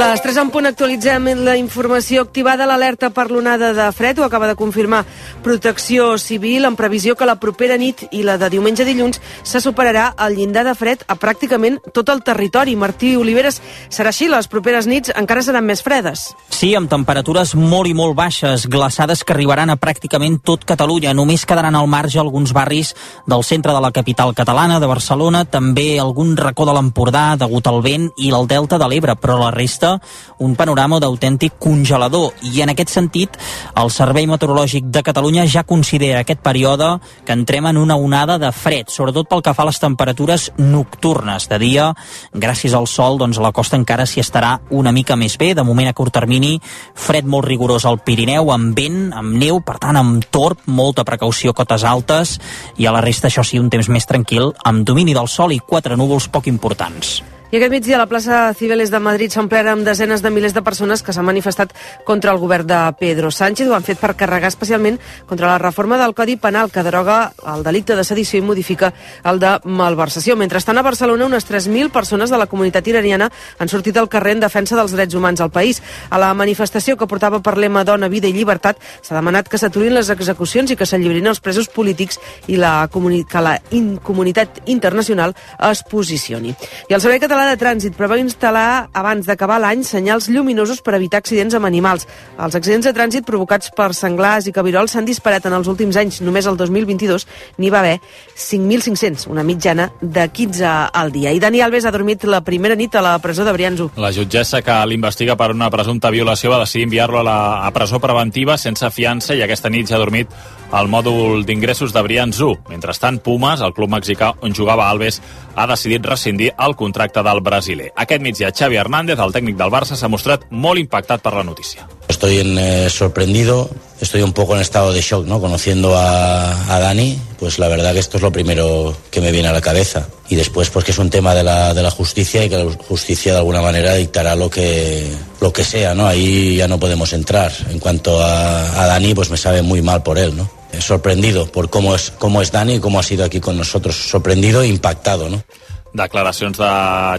Les 3 en punt actualitzem la informació activada l'alerta per l'onada de fred. Ho acaba de confirmar Protecció Civil en previsió que la propera nit i la de diumenge dilluns se superarà el llindar de fred a pràcticament tot el territori. Martí Oliveres, serà així? Les properes nits encara seran més fredes? Sí, amb temperatures molt i molt baixes, glaçades que arribaran a pràcticament tot Catalunya. Només quedaran al marge alguns barris del centre de la capital catalana, de Barcelona, també algun racó de l'Empordà, degut al vent, i el delta de l'Ebre, però la resta un panorama d'autèntic congelador i en aquest sentit el Servei Meteorològic de Catalunya ja considera aquest període que entrem en una onada de fred, sobretot pel que fa a les temperatures nocturnes. De dia, gràcies al sol, doncs a la costa encara s'hi estarà una mica més bé. De moment a curt termini, fred molt rigorós al Pirineu, amb vent, amb neu, per tant amb torb, molta precaució cotes altes i a la resta, això sí, un temps més tranquil, amb domini del sol i quatre núvols poc importants. I aquest migdia la plaça Cibeles de Madrid s'ha omplert amb desenes de milers de persones que s'han manifestat contra el govern de Pedro Sánchez. Ho han fet per carregar especialment contra la reforma del Codi Penal que deroga el delicte de sedició i modifica el de malversació. Mentrestant, a Barcelona, unes 3.000 persones de la comunitat iraniana han sortit al carrer en defensa dels drets humans al país. A la manifestació que portava per lema Dona, Vida i Llibertat s'ha demanat que s'aturin les execucions i que s'alliberin els presos polítics i la que la in comunitat internacional es posicioni. I el Servei Català Català de Trànsit preveu instal·lar abans d'acabar l'any senyals lluminosos per evitar accidents amb animals. Els accidents de trànsit provocats per senglars i cabirols s'han disparat en els últims anys. Només el 2022 n'hi va haver 5.500, una mitjana de 15 al dia. I Dani Alves ha dormit la primera nit a la presó de Brianzo. La jutgessa que l'investiga per una presumpta violació va decidir enviar-lo a la a presó preventiva sense fiança i aquesta nit ja ha dormit al mòdul d'ingressos de Brianzo. Mentrestant, Pumas, el club mexicà on jugava Alves, ha decidit rescindir el contracte del brasiler. Aquest migdia, Xavi Hernández, el tècnic del Barça, s'ha mostrat molt impactat per la notícia. Estoy en, eh, sorprendido, estoy un poco en estado de shock, ¿no? Conociendo a, a, Dani, pues la verdad que esto es lo primero que me viene a la cabeza. Y después, pues que es un tema de la, de la justicia y que la justicia de alguna manera dictará lo que, lo que sea, ¿no? Ahí ya no podemos entrar. En cuanto a, a Dani, pues me sabe muy mal por él, ¿no? sorprendido por cómo es, cómo es Dani y cómo ha sido aquí con nosotros. Sorprendido e impactado, ¿no? Declaracions de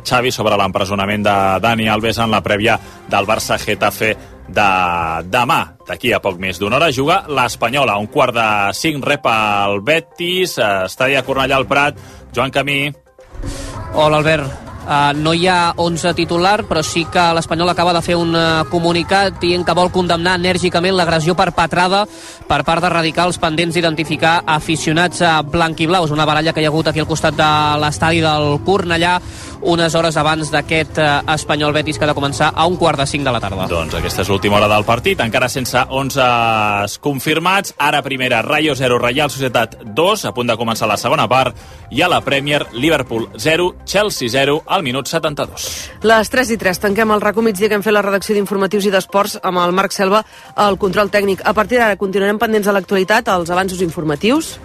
Xavi sobre l'empresonament de Dani Alves en la prèvia del Barça Getafe de demà. D'aquí a poc més d'una hora juga l'Espanyola. Un quart de cinc rep al Betis, estadi a Cornellà al Prat. Joan Camí. Hola, Albert. Uh, no hi ha 11 titular, però sí que l'Espanyol acaba de fer un uh, comunicat dient que vol condemnar enèrgicament l'agressió perpetrada per part de radicals pendents d'identificar aficionats a blanquiblaus. Una baralla que hi ha hagut aquí al costat de l'estadi del Cornellà unes hores abans d'aquest uh, Espanyol Betis que ha de començar a un quart de cinc de la tarda. Doncs aquesta és l'última hora del partit, encara sense 11 confirmats. Ara primera, Rayo 0, Reial Societat 2, a punt de començar la segona part, i a la Premier, Liverpool 0, Chelsea 0, al minut 72. Les 3 i 3 tanquem el racó migdia que hem fet la redacció d'informatius i d'esports amb el Marc Selva, el control tècnic. A partir d'ara continuarem pendents de l'actualitat, els avanços informatius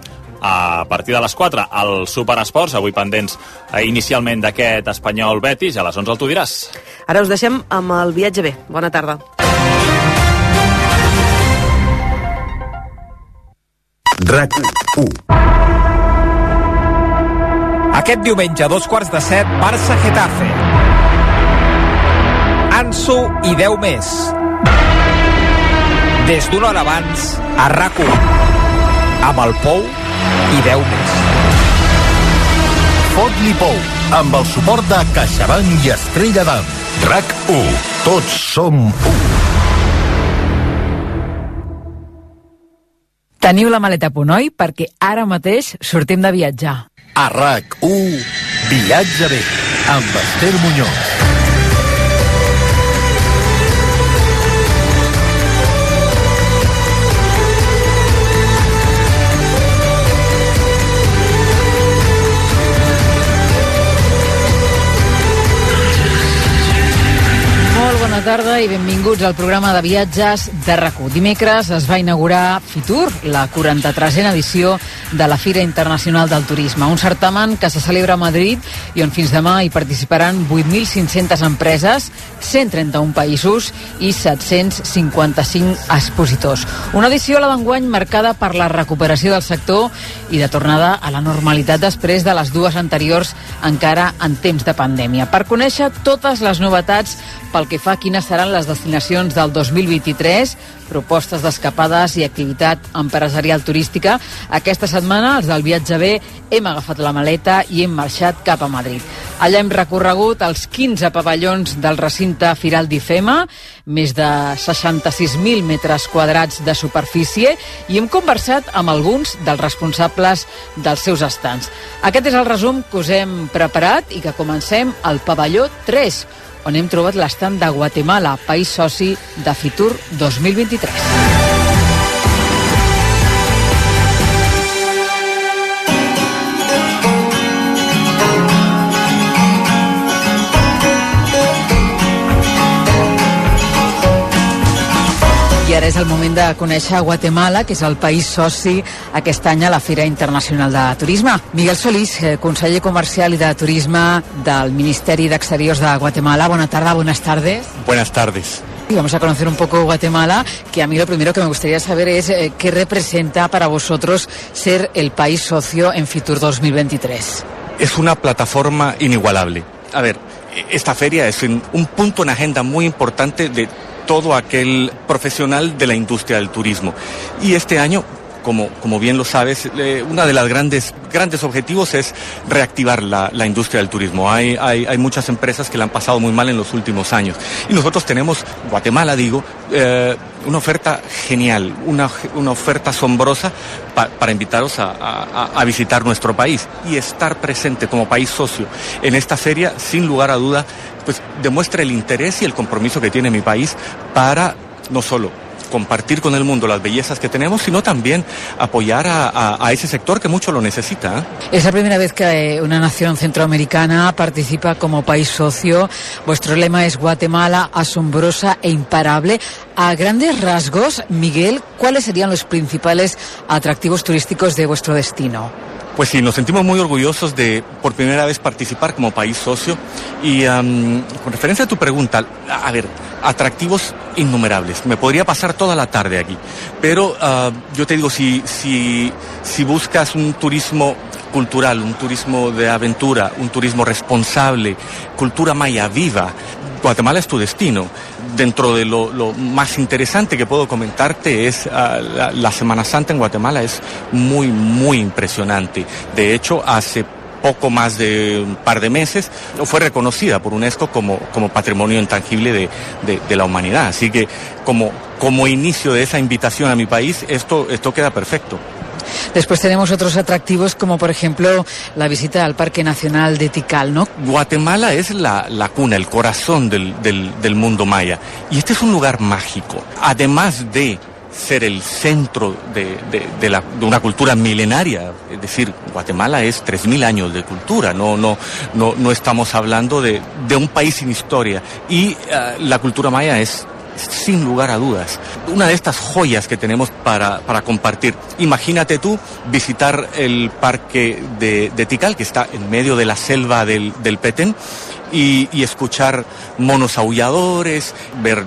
a partir de les 4 al Superesports, avui pendents eh, inicialment d'aquest Espanyol Betis, a les 11 el tu diràs. Ara us deixem amb el viatge bé. Bona tarda. RAC 1 aquest diumenge a dos quarts de set, Barça-Getafe. Ansu i 10 més. Des d'una hora abans, a rac amb el Pou i 10 més. Fot-li Pou, amb el suport de CaixaBank i Estrella d'Am. RAC 1. Tots som 1. Teniu la maleta a punt, oi? Perquè ara mateix sortim de viatjar. A RAC1, Viatge bé, amb Esther Muñoz. Tarda i benvinguts al programa de viatges de rac Dimecres es va inaugurar Fitur, la 43a edició de la Fira Internacional del Turisme, un certamen que se celebra a Madrid i on fins demà hi participaran 8.500 empreses, 131 països i 755 expositors. Una edició a la d'enguany marcada per la recuperació del sector i de tornada a la normalitat després de les dues anteriors encara en temps de pandèmia. Per conèixer totes les novetats pel que fa a quines seran les destinacions del 2023, propostes d'escapades i activitat empresarial turística. Aquesta setmana, els del viatge B, hem agafat la maleta i hem marxat cap a Madrid. Allà hem recorregut els 15 pavellons del recinte Firal d'IFEMA, més de 66.000 metres quadrats de superfície, i hem conversat amb alguns dels responsables dels seus estants. Aquest és el resum que us hem preparat i que comencem al pavelló 3, on hem trobat l'estant de Guatemala, país soci de Fitur 2023. És el moment de conèixer Guatemala, que és el país soci aquest any a la Fira Internacional de Turisme. Miguel Solís, eh, conseller comercial i de turisme del Ministeri d'Exteriors de Guatemala. Bona tarda, buenas tardes. Buenas tardes. Y vamos a conocer un poco Guatemala, que a mí lo primero que me gustaría saber es eh, qué representa para vosotros ser el país socio en Fitur 2023. Es una plataforma inigualable. A ver, esta feria es un punto en agenda muy importante de todo aquel profesional de la industria del turismo. Y este año, como, como bien lo sabes, eh, uno de los grandes, grandes objetivos es reactivar la, la industria del turismo. Hay, hay, hay, muchas empresas que la han pasado muy mal en los últimos años. Y nosotros tenemos, Guatemala digo, eh, una oferta genial, una, una oferta asombrosa pa, para invitaros a, a, a, visitar nuestro país y estar presente como país socio en esta feria, sin lugar a duda, pues demuestra el interés y el compromiso que tiene mi país para no solo compartir con el mundo las bellezas que tenemos, sino también apoyar a, a, ese sector que mucho lo necesita. ¿eh? Es la primera vez que una nación centroamericana participa como país socio. Vuestro lema es Guatemala asombrosa e imparable. A grandes rasgos, Miguel, ¿cuáles serían los principales atractivos turísticos de vuestro destino? Pues sí, nos sentimos muy orgullosos de por primera vez participar como país socio y con referencia a tu pregunta, a ver, atractivos innumerables. Me podría pasar toda la tarde aquí, pero uh, yo te digo, si, si, si buscas un turismo cultural, un turismo de aventura, un turismo responsable, cultura maya viva, Guatemala es tu destino. Dentro de lo, más interesante que puedo comentarte es uh, la, la, Semana Santa en Guatemala es muy, muy impresionante. De hecho, hace poco más de un par de meses fue reconocida por UNESCO como, como patrimonio intangible de, de, de la humanidad. Así que como, como inicio de esa invitación a mi país, esto, esto queda perfecto. Después tenemos otros atractivos como por ejemplo la visita al Parque Nacional de Tikal, ¿no? Guatemala es la, la cuna, el corazón del, del, mundo maya. Y este es un lugar mágico. Además de ser el centro de, de, la, de, una cultura milenaria. Es decir, Guatemala es 3.000 años de cultura, no, no, no, no estamos hablando de, un país sin historia. Y uh, la cultura maya es sin lugar a dudas, una de estas joyas que tenemos para, para compartir. Imagínate tú visitar el parque de, de, Tikal, que está en medio de la selva del, del Petén, y, escuchar monos aulladores, ver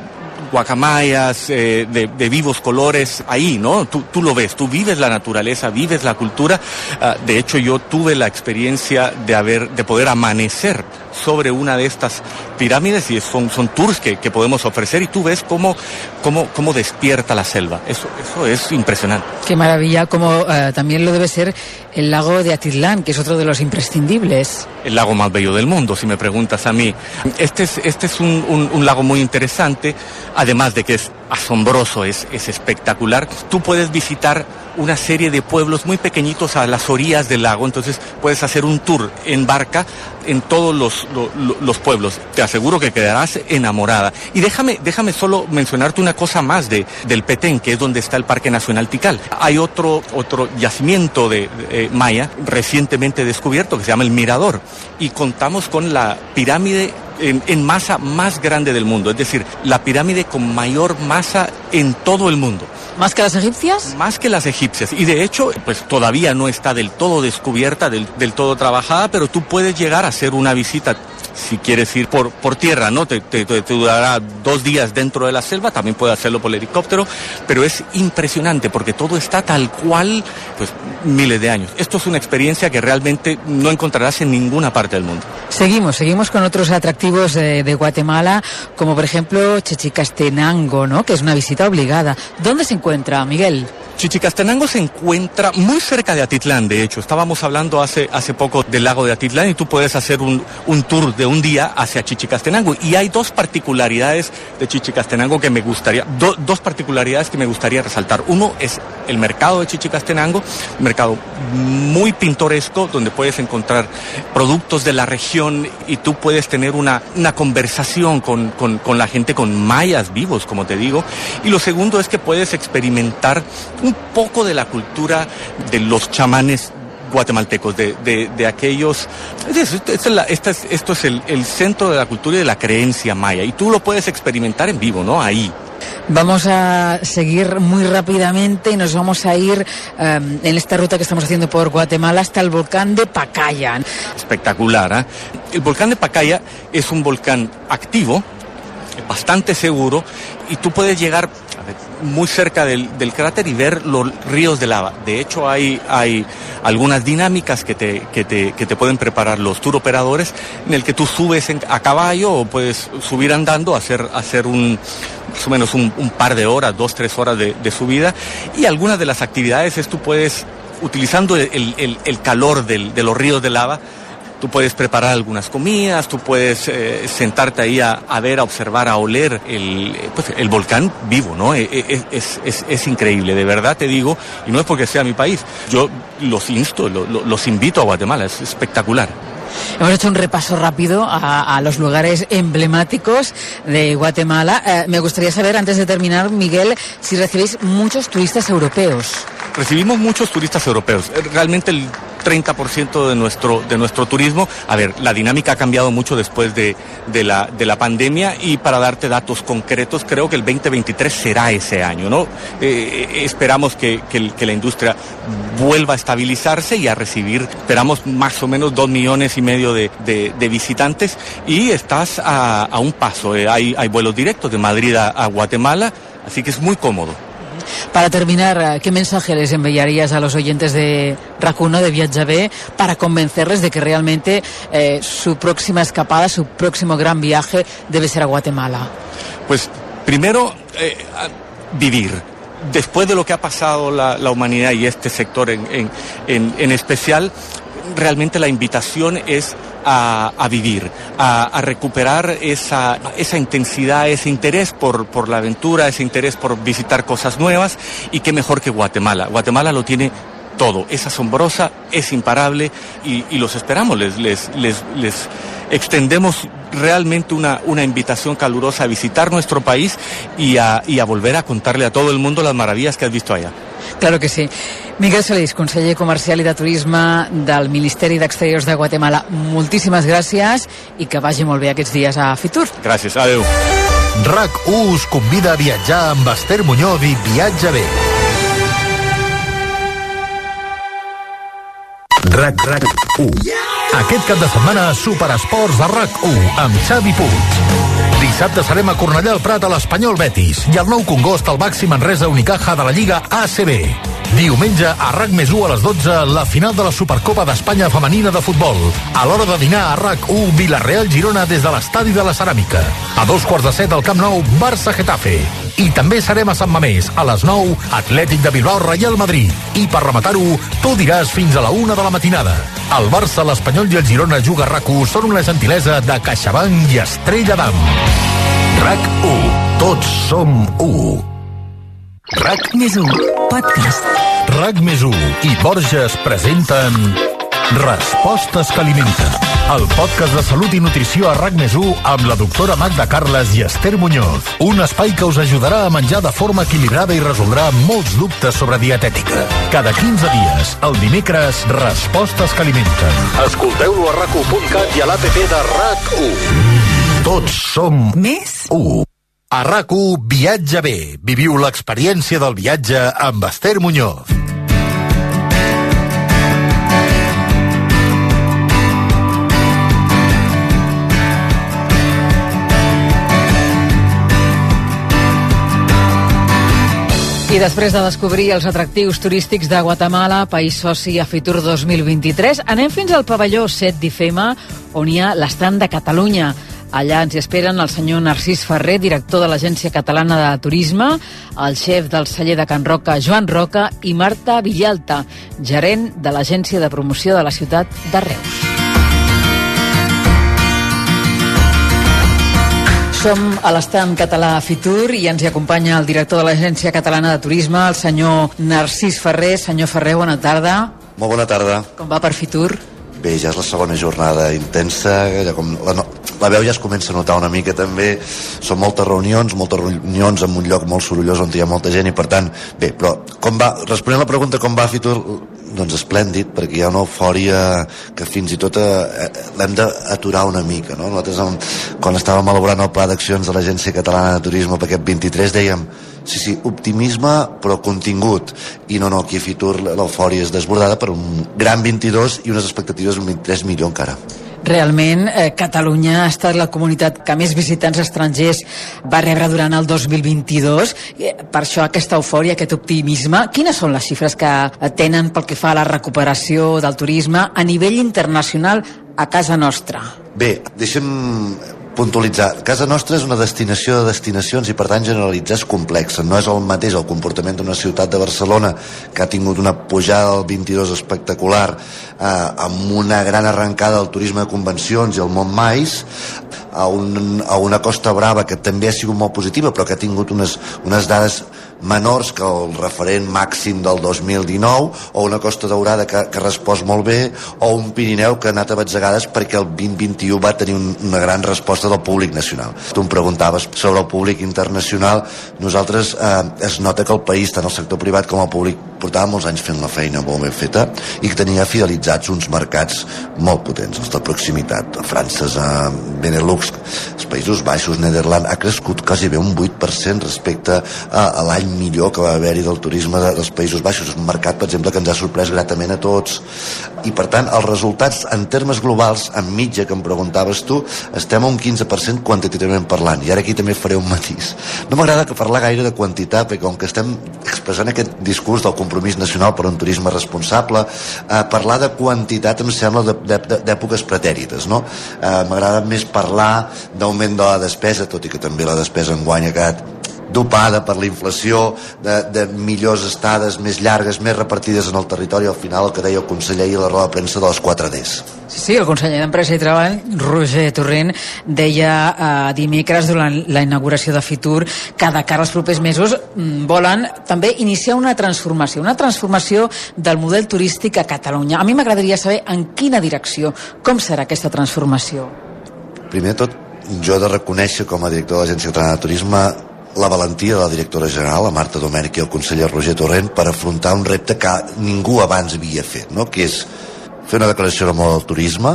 guacamayas, eh, de, vivos colores, ahí, ¿no? Tú, tú, lo ves, tú vives la naturaleza, vives la cultura. Uh, de hecho, yo tuve la experiencia de de poder amanecer sobre una de estas pirámides y son, son tours que, que podemos ofrecer y tú ves cómo, cómo, cómo despierta la selva. Eso, eso es impresionante. Qué maravilla, como uh, también lo debe ser el lago de Atitlán, que es otro de los imprescindibles. El lago más bello del mundo, si me preguntas a mí. Este es, este es un, un, un lago muy interesante, además de que es asombroso, es, es espectacular. Tú puedes visitar una serie de pueblos muy pequeñitos a las orillas del lago, entonces puedes hacer un tour en barca en todos los, los, los, pueblos. Te aseguro que quedarás enamorada. Y déjame, déjame solo mencionarte una cosa más de, del Petén, que es donde está el Parque Nacional Tikal. Hay otro, otro yacimiento de, de maya recientemente descubierto que se llama el Mirador y contamos con la pirámide en masa más grande del mundo, es decir, la pirámide con mayor masa en todo el mundo. ¿Más que las egipcias? Más que las egipcias. Y de hecho, pues todavía no está del todo descubierta, del, del todo trabajada, pero tú puedes llegar a hacer una visita si quieres ir por, por tierra, ¿no? Te, te, te, durará dos días dentro de la selva, también puedes hacerlo por el helicóptero, pero es impresionante porque todo está tal cual, pues miles de años. Esto es una experiencia que realmente no encontrarás en ninguna parte del mundo. Seguimos, seguimos con otros atractivos de, de Guatemala, como por ejemplo Chichicastenango, ¿no? Que es una visita obligada. ¿Dónde se encuentra, Miguel? Chichicastenango se encuentra muy cerca de Atitlán, de hecho. Estábamos hablando hace, hace poco del lago de Atitlán y tú puedes hacer un, un tour de un día hacia Chichicastenango. Y hay dos particularidades de Chichicastenango que me gustaría, do, dos particularidades que me gustaría resaltar. Uno es el mercado de Chichicastenango, mercado muy pintoresco donde puedes encontrar productos de la región y tú puedes tener una, una conversación con, con, con la gente, con mayas vivos, como te digo. Y lo segundo es que puedes experimentar un poco de la cultura de los chamanes guatemaltecos, de, de, de aquellos... Esto es, la, esta es, esto es el, el, centro de la cultura y de la creencia maya, y tú lo puedes experimentar en vivo, ¿no? Ahí. Vamos a seguir muy rápidamente y nos vamos a ir um, en esta ruta que estamos haciendo por Guatemala hasta el volcán de Pacaya. Espectacular, ¿eh? El volcán de Pacaya es un volcán activo, bastante seguro, y tú puedes llegar muy cerca del, del, cráter y ver los ríos de lava. De hecho, hay, hay algunas dinámicas que te, que, te, que te pueden preparar los tour operadores en el que tú subes a caballo o puedes subir andando, hacer, hacer un, más o menos un, par de horas, dos, tres horas de, subida. Y algunas de las actividades es tú puedes, utilizando el, el, calor de los ríos de lava, Tú puedes preparar algunas comidas, tú puedes eh, sentarte ahí a, a, ver, a observar, a oler el, pues, el volcán vivo, ¿no? Es, es, es, es, increíble, de verdad te digo, y no es porque sea mi país. Yo los insto, lo, lo, los invito a Guatemala, es espectacular. Hemos hecho un repaso rápido a, a los lugares emblemáticos de Guatemala. Eh, me gustaría saber, antes de terminar, Miguel, si recibís muchos turistas europeos. Recibimos muchos turistas europeos. Realmente el 30% de nuestro, de nuestro turismo. A ver, la dinámica ha cambiado mucho después de, de, la, de la pandemia y para darte datos concretos, creo que el 2023 será ese año, ¿no? Eh, esperamos que, que, la industria vuelva a estabilizarse y a recibir, esperamos más o menos dos millones y medio de, de, visitantes y estás a, a un paso. Eh, hay, hay vuelos directos de Madrid a Guatemala, así que es muy cómodo. Para terminar, ¿qué mensaje les enviarías a los oyentes de Racuno, de B, para convencerles de que realmente eh, su próxima escapada, su próximo gran viaje debe ser a Guatemala? Pues primero, eh, vivir. Después de lo que ha pasado la, humanidad y este sector en, en, en especial, realmente la invitación es a, a vivir, a, recuperar esa, esa intensidad, ese interés por, por la aventura, ese interés por visitar cosas nuevas y qué mejor que Guatemala. Guatemala lo tiene todo, es asombrosa, es imparable y, y los esperamos, les, les, les, les extendemos realmente una, una, invitación calurosa a visitar nuestro país y a, y a volver a contarle a todo el mundo las maravillas que has visto allá. Claro que sí. Miguel Solís, conseller comercial i de turisme del Ministeri d'Exteriors de Guatemala, moltíssimes gràcies i que vagi molt bé aquests dies a Fitur. Gràcies, adeu. RAC1 us convida a viatjar amb Esther Muñoz i Viatge bé. RAC, RAC 1. Aquest cap de setmana, Superesports de RAC1 amb Xavi Puig. Dissabte serem a Cornellà al Prat a l'Espanyol Betis i el nou Congost al Baxi Manresa Unicaja de la Lliga ACB. Diumenge a RAC més 1 a les 12 la final de la Supercopa d'Espanya femenina de futbol. A l'hora de dinar a RAC 1 Villarreal Girona des de l'estadi de la Ceràmica. A dos quarts de set al Camp Nou Barça Getafe. I també serem a Sant Mamés a les 9 Atlètic de Bilbao Real Madrid. I per rematar-ho, tu diràs fins a la 1 de la matinada. El Barça, l'Espanyol i el Girona Juga RAC1 són una gentilesa de CaixaBank i Estrella d'Am. RAC 1. Tots som 1. RAC més 1. Podcast. RAC més 1 i Borges presenten Respostes que alimenten. El podcast de salut i nutrició a RAC més 1 amb la doctora Magda Carles i Esther Muñoz. Un espai que us ajudarà a menjar de forma equilibrada i resoldrà molts dubtes sobre dietètica. Cada 15 dies, el dimecres, Respostes que alimenten. Escolteu-lo a rac1.cat i a l'APP de RAC1. Tots som Més? 1. A rac Viatge bé. Viviu l'experiència del viatge amb Esther Muñoz. I després de descobrir els atractius turístics de Guatemala, país soci a Fitur 2023, anem fins al pavelló 7 d'IFEMA, on hi ha l'estand de Catalunya. Allà ens hi esperen el senyor Narcís Ferrer, director de l'Agència Catalana de Turisme, el xef del celler de Can Roca, Joan Roca, i Marta Villalta, gerent de l'Agència de Promoció de la ciutat de Reus. Som a l'estand català Fitur i ens hi acompanya el director de l'Agència Catalana de Turisme, el senyor Narcís Ferrer. Senyor Ferrer, bona tarda. Molt bona tarda. Com va per Fitur? Bé, ja és la segona jornada intensa, ja com la, no, la veu ja es comença a notar una mica també, són moltes reunions, moltes reunions en un lloc molt sorollós on hi ha molta gent i per tant, bé, però com va, responent a la pregunta com va Fitur, doncs esplèndid, perquè hi ha una eufòria que fins i tot eh, eh l'hem d'aturar una mica, no? Nosaltres, quan estàvem elaborant el pla d'accions de l'Agència Catalana de Turisme per aquest 23, dèiem sí, sí, optimisme però contingut i no, no, aquí a Fitur l'eufòria és desbordada per un gran 22 i unes expectatives d'un 23 millor encara Realment, eh, Catalunya ha estat la comunitat que més visitants estrangers va rebre durant el 2022. Eh, per això aquesta eufòria, aquest optimisme. Quines són les xifres que tenen pel que fa a la recuperació del turisme a nivell internacional a casa nostra? Bé, deixem puntualitzar. Casa nostra és una destinació de destinacions i per tant generalitzar és complexa. No és el mateix el comportament d'una ciutat de Barcelona que ha tingut una pujada del 22 espectacular eh, amb una gran arrencada del turisme de convencions i el Mais a, un, a una Costa Brava que també ha sigut molt positiva però que ha tingut unes, unes dades menors que el referent màxim del 2019 o una Costa Daurada que, que respost molt bé o un Pirineu que ha anat a batzegades perquè el 2021 va tenir un, una gran resposta del públic nacional. Tu em preguntaves sobre el públic internacional nosaltres eh, es nota que el país, tant el sector privat com el públic portava molts anys fent la feina molt ben feta i que tenia fidelitzats uns mercats molt potents, els de proximitat. A França, a Benelux, els Països Baixos, Nederland, ha crescut quasi bé un 8% respecte a, a l'any millor que va haver-hi del turisme de, dels Països Baixos. Un mercat, per exemple, que ens ha sorprès gratament a tots. I, per tant, els resultats en termes globals, en mitja, que em preguntaves tu, estem a un 15% quantitativament parlant. I ara aquí també faré un matís. No m'agrada que parlar gaire de quantitat, perquè com que estem expressant aquest discurs del compromís nacional per un turisme responsable, eh, parlar de quantitat em sembla d'èpoques pretèrites, no? Eh, M'agrada més parlar d'augment de la despesa, tot i que també la despesa en guany ha quedat dopada per la inflació, de, de millors estades més llargues, més repartides en el territori, al final el que deia el conseller i la roda de premsa de les 4Ds. Sí, sí, el conseller d'Empresa i Treball, Roger Torrent, deia eh, dimecres durant la inauguració de Fitur que de cara als propers mesos mm, volen també iniciar una transformació, una transformació del model turístic a Catalunya. A mi m'agradaria saber en quina direcció, com serà aquesta transformació. Primer tot, jo he de reconèixer com a director de l'Agència Catalana de Turisme la valentia de la directora general, la Marta Domènech i el conseller Roger Torrent per afrontar un repte que ningú abans havia fet, no? que és fer una declaració de moda del turisme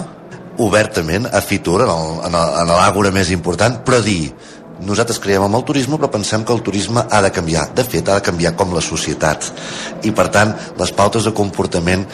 obertament a Fitur, en l'àgora més important, però dir nosaltres creiem en el turisme però pensem que el turisme ha de canviar. De fet ha de canviar com la societat i per tant les pautes de comportament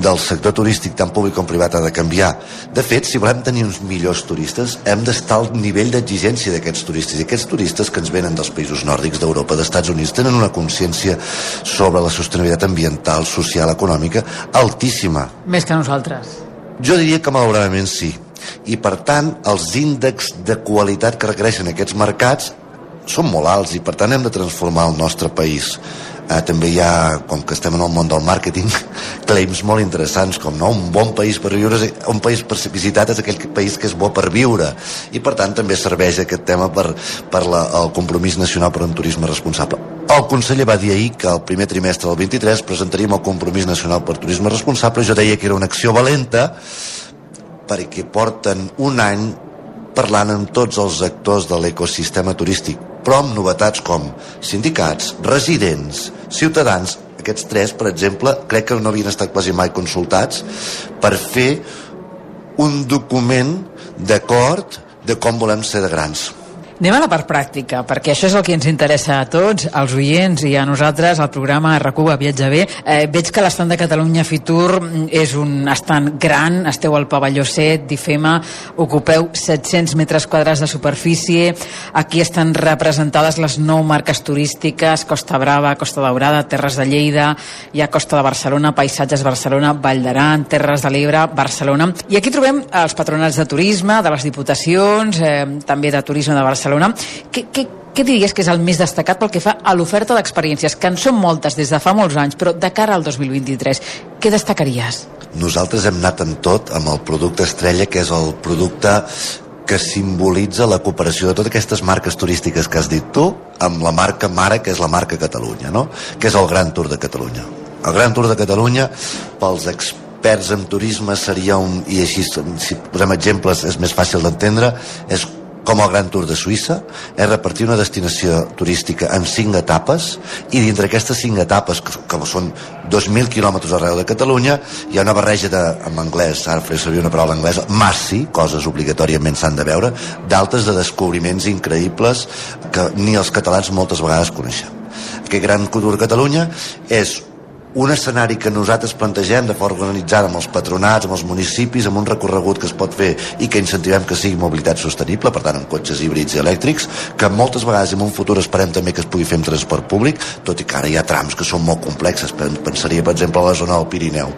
del sector turístic tant públic com privat ha de canviar. De fet si volem tenir uns millors turistes hem d'estar al nivell d'exigència d'aquests turistes. I aquests turistes que ens venen dels països nòrdics d'Europa, d'Estats Units tenen una consciència sobre la sostenibilitat ambiental, social, econòmica altíssima. Més que nosaltres. Jo diria que malauradament sí i per tant els índexs de qualitat que requereixen aquests mercats són molt alts i per tant hem de transformar el nostre país. Eh, també hi ha, com que estem en el món del màrqueting, claims molt interessants com no? un bon país per viure un país per ser visitat és aquell país que és bo per viure. I per tant també serveix aquest tema per, per la, el compromís nacional per un turisme responsable. El conseller va dir ahir que el primer trimestre del 23 presentaríem el compromís nacional per turisme responsable. Jo deia que era una acció valenta perquè porten un any parlant amb tots els actors de l'ecosistema turístic, però amb novetats com sindicats, residents, ciutadans, aquests tres, per exemple, crec que no havien estat quasi mai consultats per fer un document d'acord de com volem ser de grans. Anem a la part pràctica, perquè això és el que ens interessa a tots, als oients i a nosaltres, al programa RAC1 a Viatge Bé. Eh, veig que l'estat de Catalunya Fitur és un estant gran, esteu al pavelló 7 d'IFEMA, ocupeu 700 metres quadrats de superfície, aquí estan representades les nou marques turístiques, Costa Brava, Costa Daurada, Terres de Lleida, hi ha Costa de Barcelona, Paisatges Barcelona, Vall d'Aran, Terres de l'Ebre, Barcelona. I aquí trobem els patronats de turisme, de les diputacions, eh, també de turisme de Barcelona, Barcelona. Què, què, què diries que és el més destacat pel que fa a l'oferta d'experiències, que en són moltes des de fa molts anys, però de cara al 2023, què destacaries? Nosaltres hem anat en tot amb el producte estrella, que és el producte que simbolitza la cooperació de totes aquestes marques turístiques que has dit tu amb la marca mare, que és la marca Catalunya, no? que és el Gran Tour de Catalunya. El Gran Tour de Catalunya, pels experts en turisme, seria un... i així, si posem exemples, és més fàcil d'entendre, és com el Gran Tour de Suïssa, és repartir una destinació turística en cinc etapes i dintre aquestes cinc etapes, que, que són 2.000 quilòmetres arreu de Catalunya, hi ha una barreja de, en anglès, ara faré servir una paraula anglesa, massi, coses obligatòriament s'han de veure, d'altres de descobriments increïbles que ni els catalans moltes vegades coneixem. Aquest Gran Tour Catalunya és un escenari que nosaltres plantegem de forma organitzada amb els patronats, amb els municipis, amb un recorregut que es pot fer i que incentivem que sigui mobilitat sostenible, per tant amb cotxes híbrids i elèctrics, que moltes vegades en un futur esperem també que es pugui fer amb transport públic, tot i que ara hi ha trams que són molt complexes, pensaria per exemple a la zona del Pirineu.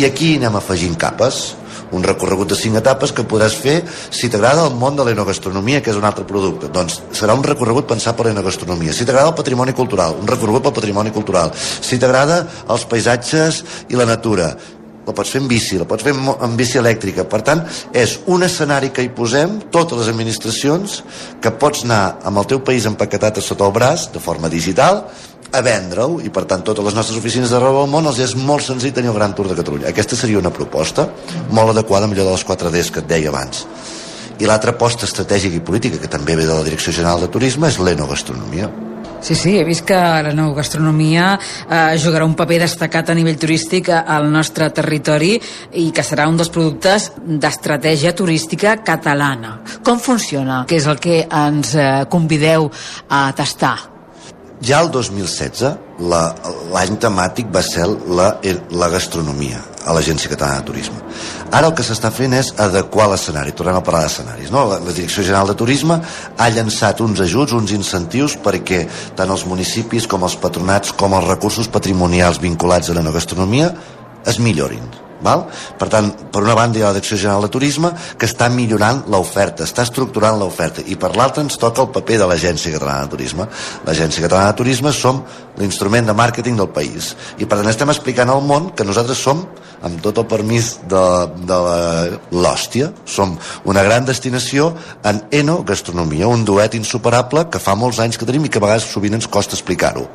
I aquí anem afegint capes, un recorregut de cinc etapes que podràs fer si t'agrada el món de l'enogastronomia, que és un altre producte. Doncs serà un recorregut pensat per l'enogastronomia. Si t'agrada el patrimoni cultural, un recorregut pel patrimoni cultural. Si t'agrada els paisatges i la natura, la pots fer en bici, la pots fer en bici elèctrica. Per tant, és un escenari que hi posem, totes les administracions, que pots anar amb el teu país empaquetat a sota el braç, de forma digital, a vendre-ho i per tant totes les nostres oficines d'arreu del món els és molt senzill tenir el Gran Tour de Catalunya. Aquesta seria una proposta molt adequada millor de les 4Ds que et deia abans. I l'altra aposta estratègica i política que també ve de la Direcció General de Turisme és l'enogastronomia Sí, sí, he vist que la gastronomia eh, jugarà un paper destacat a nivell turístic al nostre territori i que serà un dels productes d'estratègia turística catalana. Com funciona? Què és el que ens eh, convideu a tastar? Ja el 2016, l'any temàtic va ser la, la gastronomia a l'Agència Catalana de Turisme. Ara el que s'està fent és adequar l'escenari, tornem a parlar d'escenaris. No? La, la Direcció General de Turisme ha llançat uns ajuts, uns incentius perquè tant els municipis com els patronats com els recursos patrimonials vinculats a la no gastronomia es millorin Val? Per tant, per una banda hi ha la Direcció General de Turisme que està millorant l'oferta, està estructurant l'oferta i per l'altra ens toca el paper de l'Agència Catalana de Turisme. L'Agència Catalana de Turisme som l'instrument de màrqueting del país i per tant estem explicant al món que nosaltres som amb tot el permís de, de l'hòstia som una gran destinació en enogastronomia, un duet insuperable que fa molts anys que tenim i que a vegades sovint ens costa explicar-ho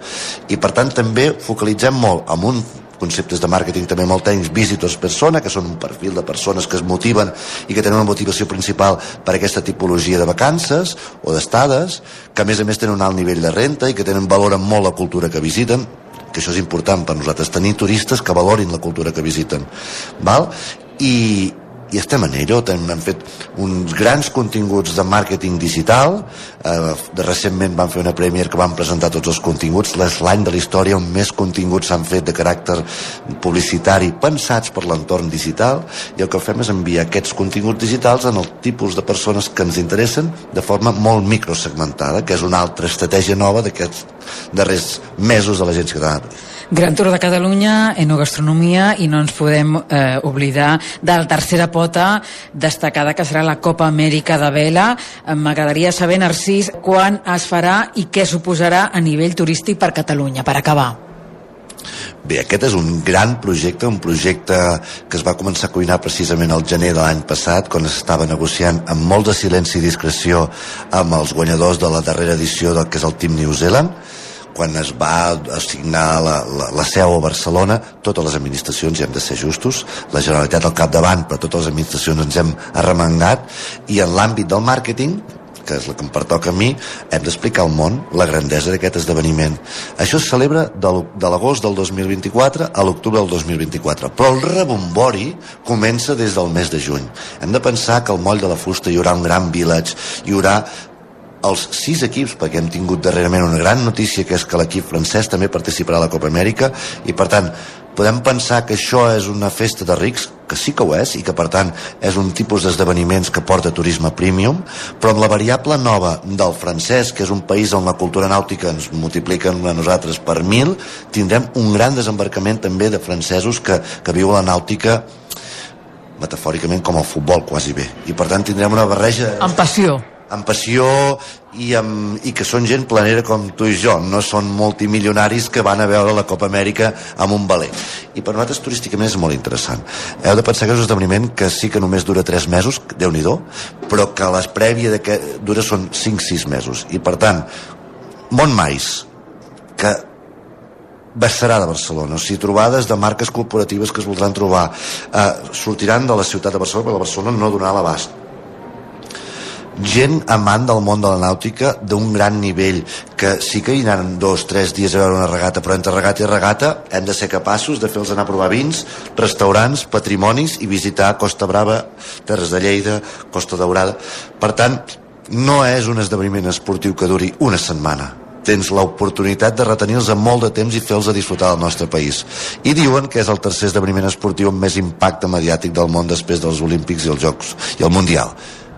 i per tant també focalitzem molt amb un conceptes de màrqueting també molt tècnics, visitors persona, que són un perfil de persones que es motiven i que tenen una motivació principal per aquesta tipologia de vacances o d'estades, que a més a més tenen un alt nivell de renta i que tenen valoren molt la cultura que visiten, que això és important per nosaltres, tenir turistes que valorin la cultura que visiten. Val? I, i estem en ello, hem fet uns grans continguts de màrqueting digital. Eh, recentment vam fer una premier que vam presentar tots els continguts. És l'any de la història on més continguts s'han fet de caràcter publicitari pensats per l'entorn digital. I el que fem és enviar aquests continguts digitals en el tipus de persones que ens interessen de forma molt microsegmentada que és una altra estratègia nova d'aquests darrers mesos de l'Agència Catalana Gran Tour de Catalunya, enogastronomia i no ens podem eh, oblidar de la tercera pota destacada que serà la Copa Amèrica de Vela. M'agradaria saber, Narcís, quan es farà i què suposarà a nivell turístic per Catalunya, per acabar. Bé, aquest és un gran projecte, un projecte que es va començar a cuinar precisament al gener de l'any passat, quan s'estava negociant amb molt de silenci i discreció amb els guanyadors de la darrera edició del que és el Team New Zealand, quan es va assignar la, la, la seu a Barcelona, totes les administracions, hi hem de ser justos, la Generalitat al capdavant, però totes les administracions ens hem arremangat, i en l'àmbit del màrqueting que és la que em pertoca a mi, hem d'explicar al món la grandesa d'aquest esdeveniment. Això es celebra de l'agost del 2024 a l'octubre del 2024, però el rebombori comença des del mes de juny. Hem de pensar que al moll de la fusta hi haurà un gran village, hi haurà els sis equips, perquè hem tingut darrerament una gran notícia, que és que l'equip francès també participarà a la Copa Amèrica, i per tant, podem pensar que això és una festa de rics, que sí que ho és, i que per tant és un tipus d'esdeveniments que porta turisme premium, però amb la variable nova del francès, que és un país on la cultura nàutica ens multipliquen a nosaltres per mil, tindrem un gran desembarcament també de francesos que, que viuen la nàutica metafòricament com el futbol quasi bé i per tant tindrem una barreja Amb passió. Amb passió i, amb, i que són gent planera com tu i jo, no són multimilionaris que van a veure la Copa Amèrica amb un valer. I per nosaltres turísticament és molt interessant. Heu de pensar que és un esdeveniment que sí que només dura 3 mesos, déu nhi però que les prèvia de que dura són 5-6 mesos. I per tant, Montmais, que Bastarà de Barcelona, o sigui, trobades de marques corporatives que es voldran trobar, eh, sortiran de la ciutat de Barcelona, perquè la Barcelona no donarà l'abast gent amant del món de la nàutica d'un gran nivell que sí que hi anaran dos, tres dies a veure una regata però entre regata i regata hem de ser capaços de fer-los anar a provar vins restaurants, patrimonis i visitar Costa Brava Terres de Lleida, Costa Daurada per tant, no és un esdeveniment esportiu que duri una setmana tens l'oportunitat de retenir-los molt de temps i fer-los a disfrutar del nostre país. I diuen que és el tercer esdeveniment esportiu amb més impacte mediàtic del món després dels Olímpics i els Jocs i el Mundial.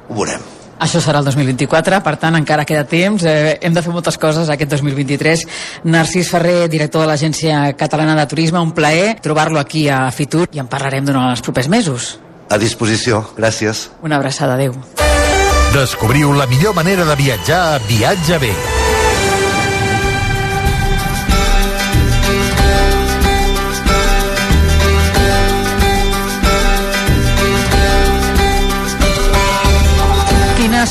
Ho veurem. Això serà el 2024, per tant encara queda temps, eh, hem de fer moltes coses aquest 2023. Narcís Ferrer, director de l'Agència Catalana de Turisme, un plaer trobar-lo aquí a Fitur i en parlarem durant els propers mesos. A disposició, gràcies. Una abraçada, adeu. Descobriu la millor manera de viatjar a Viatge bé.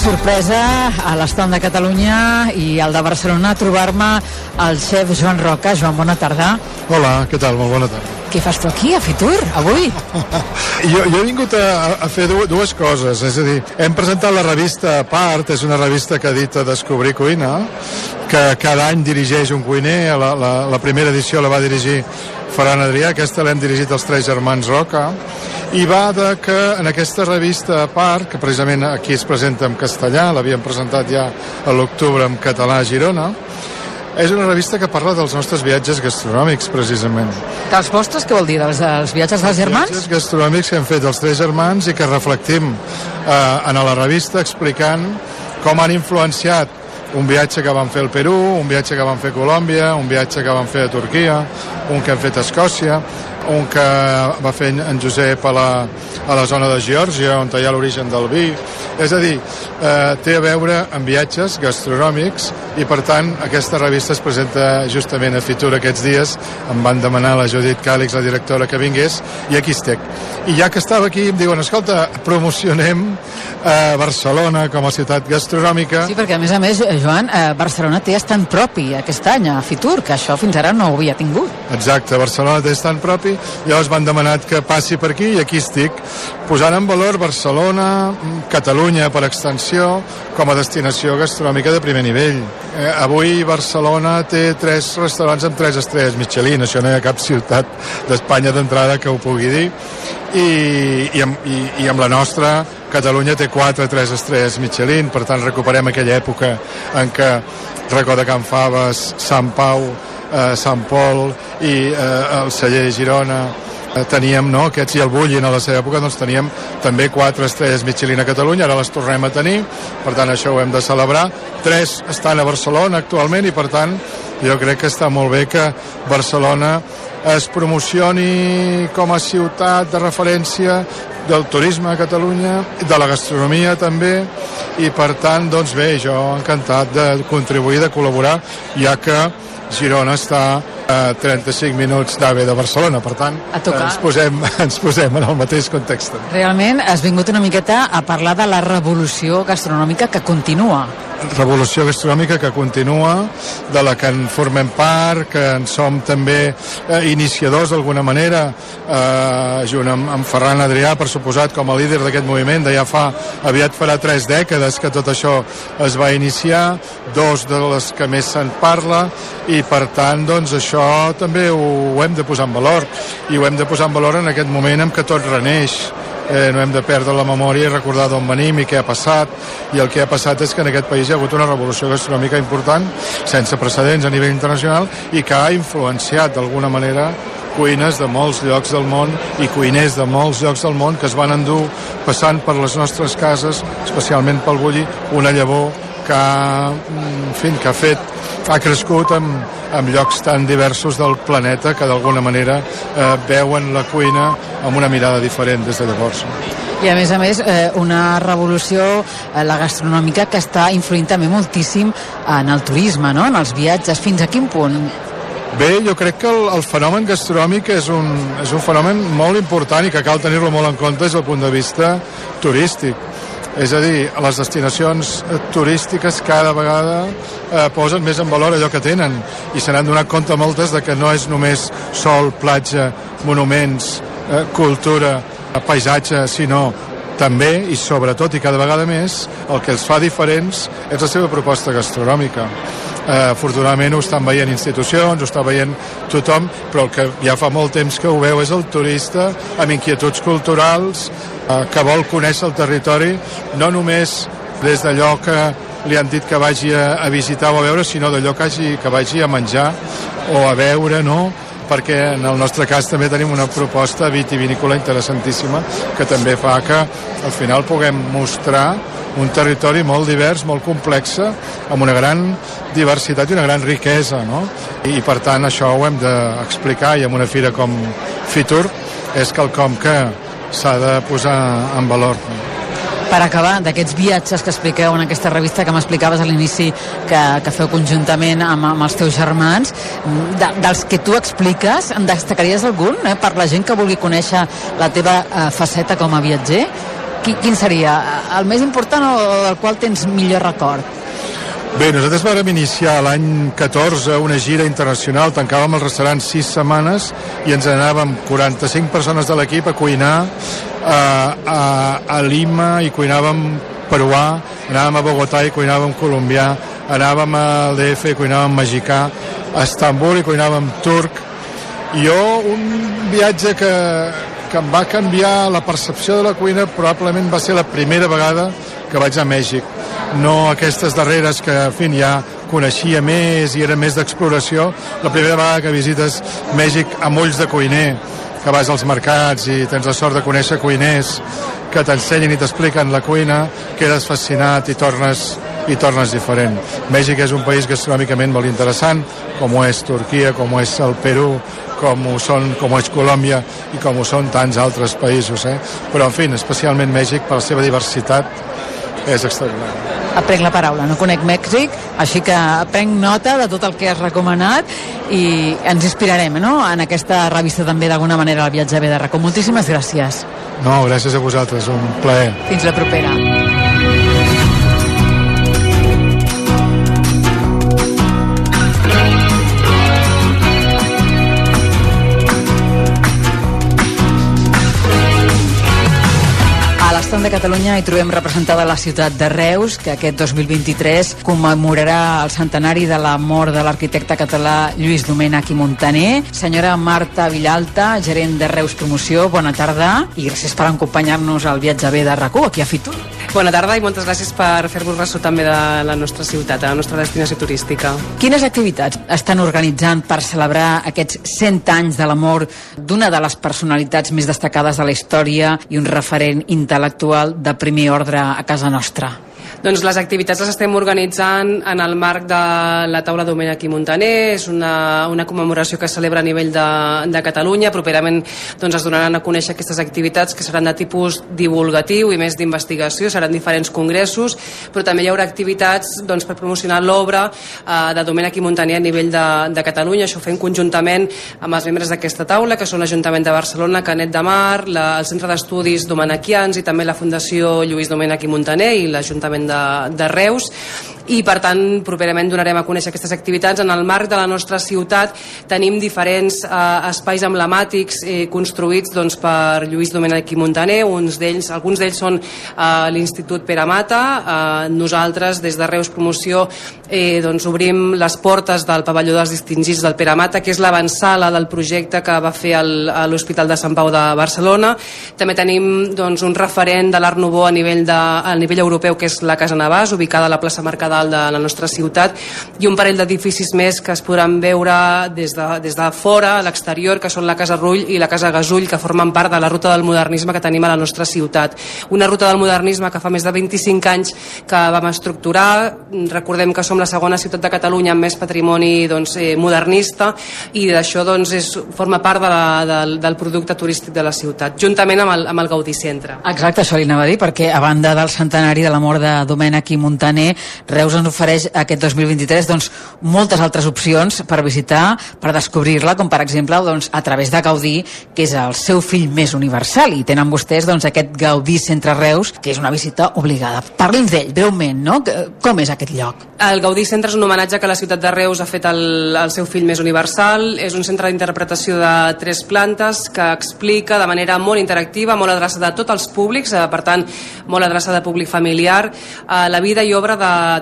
Sorpresa a l'estand de Catalunya i al de Barcelona trobar-me el xef Joan Roca. Joan, bona tarda. Hola, què tal? Molt bona tarda. Què fas tu aquí, a Fitur, avui? Jo, jo he vingut a, a fer dues, coses, és a dir, hem presentat la revista Part, és una revista que edita Descobrir Cuina, que cada any dirigeix un cuiner, la, la, la primera edició la va dirigir Ferran Adrià, aquesta l'hem dirigit els tres germans Roca, i va de que en aquesta revista part, que precisament aquí es presenta en castellà, l'havíem presentat ja a l'octubre en català a Girona, és una revista que parla dels nostres viatges gastronòmics, precisament. Dels vostres, què vol dir? Dels, dels viatges dels germans? Viatges gastronòmics que hem fet els tres germans i que reflectim eh, en la revista explicant com han influenciat un viatge que vam fer al Perú, un viatge que vam fer a Colòmbia, un viatge que vam fer a Turquia, un que hem fet a Escòcia, un que va fer en Josep a la, a la zona de Geòrgia, on hi ha l'origen del vi. És a dir, eh, té a veure amb viatges gastronòmics i, per tant, aquesta revista es presenta justament a Fitur aquests dies. Em van demanar la Judit Càlix, la directora, que vingués, i aquí estic. I ja que estava aquí, em diuen, escolta, promocionem eh, Barcelona com a ciutat gastronòmica. Sí, perquè a més a més, eh, Joan, eh, Barcelona té estant propi aquest any a Fitur, que això fins ara no ho havia tingut. Exacte, Barcelona té estant propi, llavors m'han demanat que passi per aquí i aquí estic, posant en valor Barcelona, Catalunya per extensió, com a destinació gastronòmica de primer nivell. Eh, avui Barcelona té tres restaurants amb tres estrelles Michelin, això no hi ha cap ciutat d'Espanya d'entrada que ho pugui dir, i, i, amb, i, i amb la nostra Catalunya té 4 3 estrelles Michelin, per tant recuperem aquella època en què de Can Faves, Sant Pau, eh, Sant Pol i eh, el celler Girona. Eh, teníem, no, aquests i el Bullin a la seva època, doncs teníem també quatre estrelles Michelin a Catalunya, ara les tornem a tenir, per tant això ho hem de celebrar. Tres estan a Barcelona actualment i per tant jo crec que està molt bé que Barcelona es promocioni com a ciutat de referència del turisme a Catalunya, de la gastronomia també, i per tant, doncs bé, jo encantat de contribuir, de col·laborar, ja que Girona està a 35 minuts d'AVE de Barcelona, per tant, ens posem, ens posem en el mateix context. Realment has vingut una miqueta a parlar de la revolució gastronòmica que continua. revolució gastronòmica que continua, de la que en formem part, que en som també eh, iniciadors d'alguna manera, eh, junt amb, amb Ferran Adrià, per suposat, com a líder d'aquest moviment, de ja fa, aviat farà tres dècades que tot això es va iniciar, dos de les que més se'n parla, i per tant, doncs, això també ho, ho hem de posar en valor, i ho hem de posar en valor en aquest moment en què tot reneix, eh, no hem de perdre la memòria i recordar d'on venim i què ha passat i el que ha passat és que en aquest país hi ha hagut una revolució gastronòmica important sense precedents a nivell internacional i que ha influenciat d'alguna manera cuines de molts llocs del món i cuiners de molts llocs del món que es van endur passant per les nostres cases, especialment pel Bulli, una llavor que ha, en fi, que ha fet ha crescut en, en llocs tan diversos del planeta que d'alguna manera eh, veuen la cuina amb una mirada diferent des de llavors. I a més a més, eh, una revolució, eh, la gastronòmica, que està influint també moltíssim en el turisme, no? en els viatges. Fins a quin punt? Bé, jo crec que el, el fenomen gastronòmic és un, és un fenomen molt important i que cal tenir-lo molt en compte des del punt de vista turístic. És a dir, les destinacions eh, turístiques cada vegada eh, posen més en valor allò que tenen i se n'han donat compte moltes de que no és només sol, platja, monuments, eh, cultura, paisatge, sinó també i sobretot i cada vegada més el que els fa diferents és la seva proposta gastronòmica eh, afortunadament ho estan veient institucions, ho està veient tothom, però el que ja fa molt temps que ho veu és el turista amb inquietuds culturals eh, que vol conèixer el territori no només des d'allò que li han dit que vagi a, a visitar o a veure, sinó d'allò que, hagi, que vagi a menjar o a veure, no? perquè en el nostre cas també tenim una proposta vitivinícola interessantíssima que també fa que al final puguem mostrar un territori molt divers, molt complex, amb una gran diversitat i una gran riquesa, no? I, i per tant això ho hem d'explicar i amb una fira com Fitur és quelcom que s'ha de posar en valor. Per acabar, d'aquests viatges que expliqueu en aquesta revista que m'explicaves a l'inici que, que feu conjuntament amb, amb els teus germans, de, dels que tu expliques, en destacaries algun eh, per la gent que vulgui conèixer la teva eh, faceta com a viatger? Qui, quin seria? El més important o del qual tens millor record? Bé, nosaltres vam iniciar l'any 14 una gira internacional, tancàvem el restaurant 6 setmanes i ens anàvem 45 persones de l'equip a cuinar a, a, a Lima i cuinàvem peruà, anàvem a Bogotà i cuinàvem colombià, anàvem a DF i cuinàvem mexicà, a Estambul i cuinàvem turc. Jo, un viatge que, que em va canviar la percepció de la cuina probablement va ser la primera vegada que vaig a Mèxic. No aquestes darreres que, en fi, ja coneixia més i era més d'exploració. La primera vegada que visites Mèxic amb ulls de cuiner, que vas als mercats i tens la sort de conèixer cuiners que t'ensenyen i t'expliquen la cuina, quedes fascinat i tornes i tornes diferent. Mèxic és un país gastronòmicament molt interessant, com ho és Turquia, com ho és el Perú, com ho, són, com ho és Colòmbia i com ho són tants altres països. Eh? Però, en fi, especialment Mèxic, per la seva diversitat, és extraordinari. Aprenc la paraula, no conec Mèxic, així que prenc nota de tot el que has recomanat i ens inspirarem no? en aquesta revista també d'alguna manera el viatge ve de racó. Moltíssimes gràcies. No, gràcies a vosaltres, un plaer. Fins la propera. L'estand de Catalunya hi trobem representada la ciutat de Reus, que aquest 2023 commemorarà el centenari de la mort de l'arquitecte català Lluís Domènech i Montaner. Senyora Marta Villalta, gerent de Reus Promoció, bona tarda i gràcies per acompanyar-nos al viatge bé de RAC1 aquí a Fitur. Bona tarda i moltes gràcies per fer-vos ressò també de la nostra ciutat, de la nostra destinació turística. Quines activitats estan organitzant per celebrar aquests 100 anys de la mort d'una de les personalitats més destacades de la història i un referent intel·lectual de primer ordre a casa nostra? Doncs les activitats les estem organitzant en el marc de la taula Domènec i Montaner, és una, una commemoració que es celebra a nivell de, de Catalunya, properament doncs, es donaran a conèixer aquestes activitats que seran de tipus divulgatiu i més d'investigació, seran diferents congressos, però també hi haurà activitats doncs, per promocionar l'obra eh, de Domènec i Montaner a nivell de, de Catalunya, això ho fem conjuntament amb els membres d'aquesta taula, que són l'Ajuntament de Barcelona, Canet de Mar, la, el Centre d'Estudis Domenequians i també la Fundació Lluís Domènec i Montaner i l'Ajuntament de, de Reus i per tant properament donarem a conèixer aquestes activitats. En el marc de la nostra ciutat tenim diferents eh, espais emblemàtics eh, construïts doncs, per Lluís Domènech i Montaner. Uns d'ells, alguns d'ells són eh, l'Institut Pere Mata. Eh, nosaltres des de Reus Promoció eh, doncs, obrim les portes del pavelló dels distingits del Pere Mata que és l'avançala del projecte que va fer l'Hospital de Sant Pau de Barcelona. També tenim doncs, un referent de l'Art Nouveau a nivell, de, a nivell europeu que és la Casa Navàs ubicada a la plaça Mercadal dalt de la nostra ciutat i un parell d'edificis més que es podran veure des de, des de fora, a l'exterior, que són la Casa Rull i la Casa Gasull, que formen part de la ruta del modernisme que tenim a la nostra ciutat. Una ruta del modernisme que fa més de 25 anys que vam estructurar, recordem que som la segona ciutat de Catalunya amb més patrimoni doncs, eh, modernista i d'això doncs, és, forma part de la, del, del producte turístic de la ciutat, juntament amb el, amb el Gaudí Centre. Exacte, això li anava a dir, perquè a banda del centenari de la mort de Domènec i Montaner, Reus ens ofereix aquest 2023 doncs, moltes altres opcions per visitar, per descobrir-la, com per exemple doncs, a través de Gaudí, que és el seu fill més universal, i tenen vostès doncs, aquest Gaudí Centre Reus, que és una visita obligada. Parli'ns d'ell, breument, no? Com és aquest lloc? El Gaudí Centre és un homenatge que la ciutat de Reus ha fet al, al seu fill més universal. És un centre d'interpretació de tres plantes que explica de manera molt interactiva, molt adreçada a tots els públics, eh, per tant, molt adreçada a públic familiar, eh, la vida i obra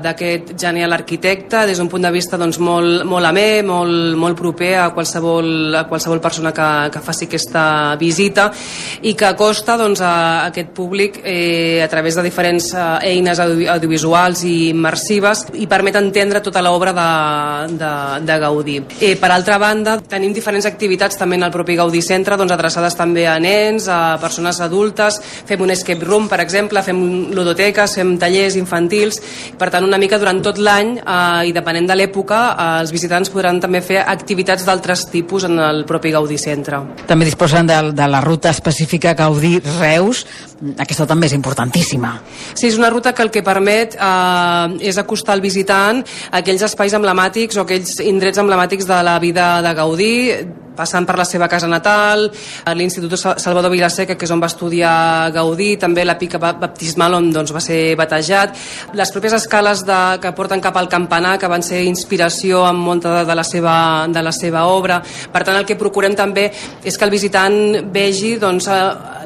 d'aquest genial arquitecte des d'un punt de vista doncs, molt, molt amè, molt, molt proper a qualsevol, a qualsevol persona que, que faci aquesta visita i que acosta doncs, a aquest públic eh, a través de diferents eh, eines audiovisuals i immersives i permet entendre tota l'obra de, de, de Gaudí. Eh, per altra banda, tenim diferents activitats també en el propi Gaudí Centre, doncs, adreçades també a nens, a persones adultes, fem un escape room, per exemple, fem ludoteques, fem tallers infantils, per tant, una mica durant tot l'any eh, i depenent de l'època, eh, els visitants podran també fer activitats d'altres tipus en el propi Gaudí Centre. També disposen de, de la ruta específica Gaudí-Reus, aquesta també és importantíssima. Sí, és una ruta que el que permet eh, és acostar el visitant a aquells espais emblemàtics o aquells indrets emblemàtics de la vida de Gaudí, passant per la seva casa natal, l'Institut Salvador Vilaseca, que és on va estudiar Gaudí, també la pica baptismal on doncs, va ser batejat, les pròpies escales de, que porten cap al campanar, que van ser inspiració en molta de, de, la seva, de la seva obra. Per tant, el que procurem també és que el visitant vegi doncs,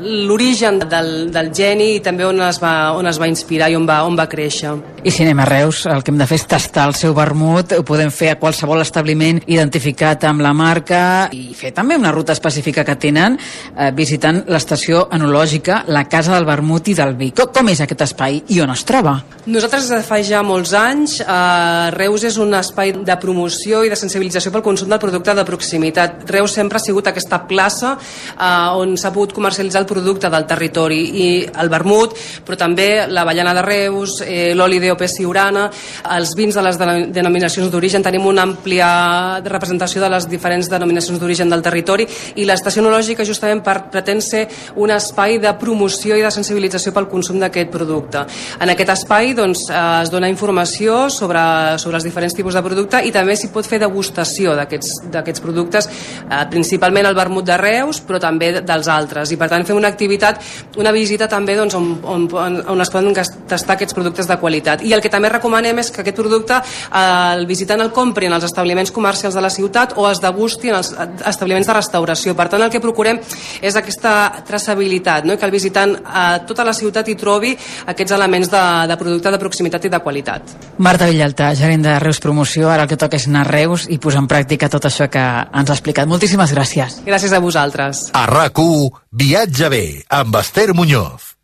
l'origen del, del geni i també on es, va, on es va inspirar i on va, on va créixer. I si anem a Reus, el que hem de fer és tastar el seu vermut, ho podem fer a qualsevol establiment identificat amb la marca i fer també una ruta específica que tenen eh, visitant l'estació enològica, la Casa del Vermut i del Vi. Com, és aquest espai i on es troba? Nosaltres fa ja molts anys, eh, Reus és un espai de promoció i de sensibilització pel consum del producte de proximitat. Reus sempre ha sigut aquesta plaça eh, on s'ha pogut comercialitzar el producte del territori i el vermut, però també l'avellana de Reus, eh, l'oli d'OP Siurana, els vins de les denominacions d'origen, tenim una àmplia representació de les diferents denominacions d'origen d'origen del territori i l'estació enològica justament per, pretén ser un espai de promoció i de sensibilització pel consum d'aquest producte. En aquest espai doncs, eh, es dona informació sobre, sobre els diferents tipus de producte i també s'hi pot fer degustació d'aquests productes, eh, principalment el vermut de Reus, però també dels altres. I per tant fem una activitat, una visita també doncs, on, on, on es poden tastar aquests productes de qualitat. I el que també recomanem és que aquest producte eh, el visitant el compri en els establiments comercials de la ciutat o es degusti en els establiments de restauració. Per tant, el que procurem és aquesta traçabilitat, no? que el visitant a tota la ciutat hi trobi aquests elements de, de producte de proximitat i de qualitat. Marta Villalta, gerent de Reus Promoció, ara el que toca és anar a Reus i posar en pràctica tot això que ens ha explicat. Moltíssimes gràcies. Gràcies a vosaltres. A RAC1, Viatge bé, amb Esther Muñoz.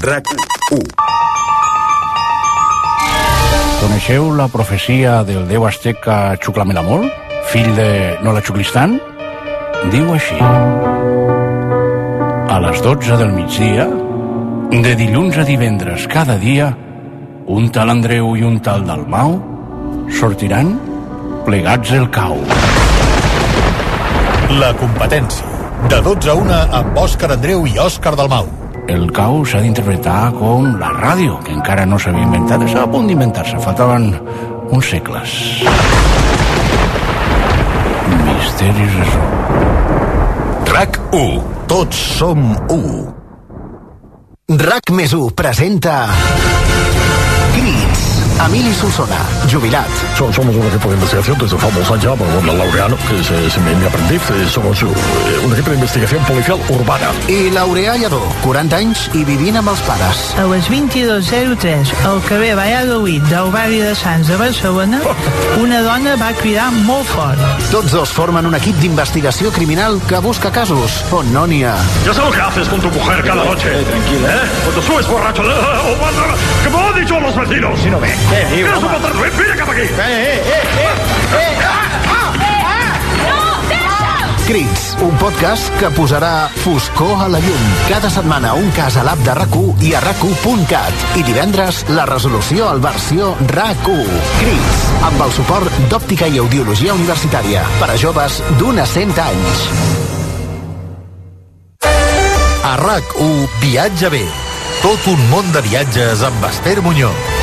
RAC1 Coneixeu la profecia del déu azteca Xuclamelamol? fill de Nola Xuclistan, diu així. A les 12 del migdia, de dilluns a divendres cada dia, un tal Andreu i un tal Dalmau sortiran plegats el cau. La competència. De 12 a 1 amb Òscar Andreu i Òscar Dalmau. El cau s'ha d'interpretar com la ràdio, que encara no s'havia inventat. Estava a punt d'inventar-se, faltaven uns segles. Misteris resolts. RAC 1. Tots som 1. RAC més 1 presenta... Emili Solsona, jubilat. So- Somos un equipo de investigación desde famosa ya, el laureano, que es, es mi, mi aprendiz. Eh, Somos eh, un equipo de investigación policial urbana. I Laureà Lledó, 40 anys i vivint amb els pares. A les 22.03 al carrer Valladolid del barri de Sants de Barcelona, una dona va cridar molt fort. Tots dos formen un equip d'investigació criminal que busca casos on no n'hi ha. Ya sé lo que haces con tu mujer cada noche. tranquila. ¿Eh? Cuando subes borracho. eh, oh, manda- que me lo han dicho los vecinos. Si no ve. ¿Qué digo? ¿Quieres un Mira cap aquí. Eh, eh, Crits, un podcast que posarà foscor a la llum. Cada setmana un cas a l'app de rac i a rac I divendres la resolució al versió RAC1. Crits, amb el suport d'òptica i audiologia universitària per a joves d'un a 100 anys. A RAC1 Viatge bé. Tot un món de viatges amb Esther Muñoz.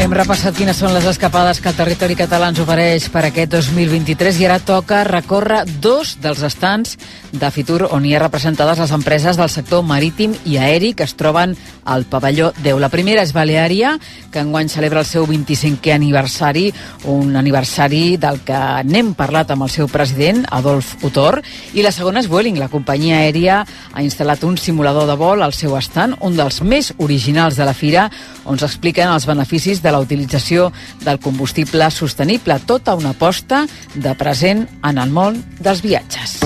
Hem repassat quines són les escapades que el territori català ens ofereix per aquest 2023 i ara toca recórrer dos dels estants de Fitur on hi ha representades les empreses del sector marítim i aeri que es troben al pavelló 10. La primera és Baleària, que enguany celebra el seu 25è aniversari, un aniversari del que n'hem parlat amb el seu president, Adolf Utor, i la segona és Vueling, la companyia aèria ha instal·lat un simulador de vol al seu estant, un dels més originals de la fira, on s'expliquen els beneficis de la utilització del combustible sostenible, tota una aposta de present en el món dels viatges.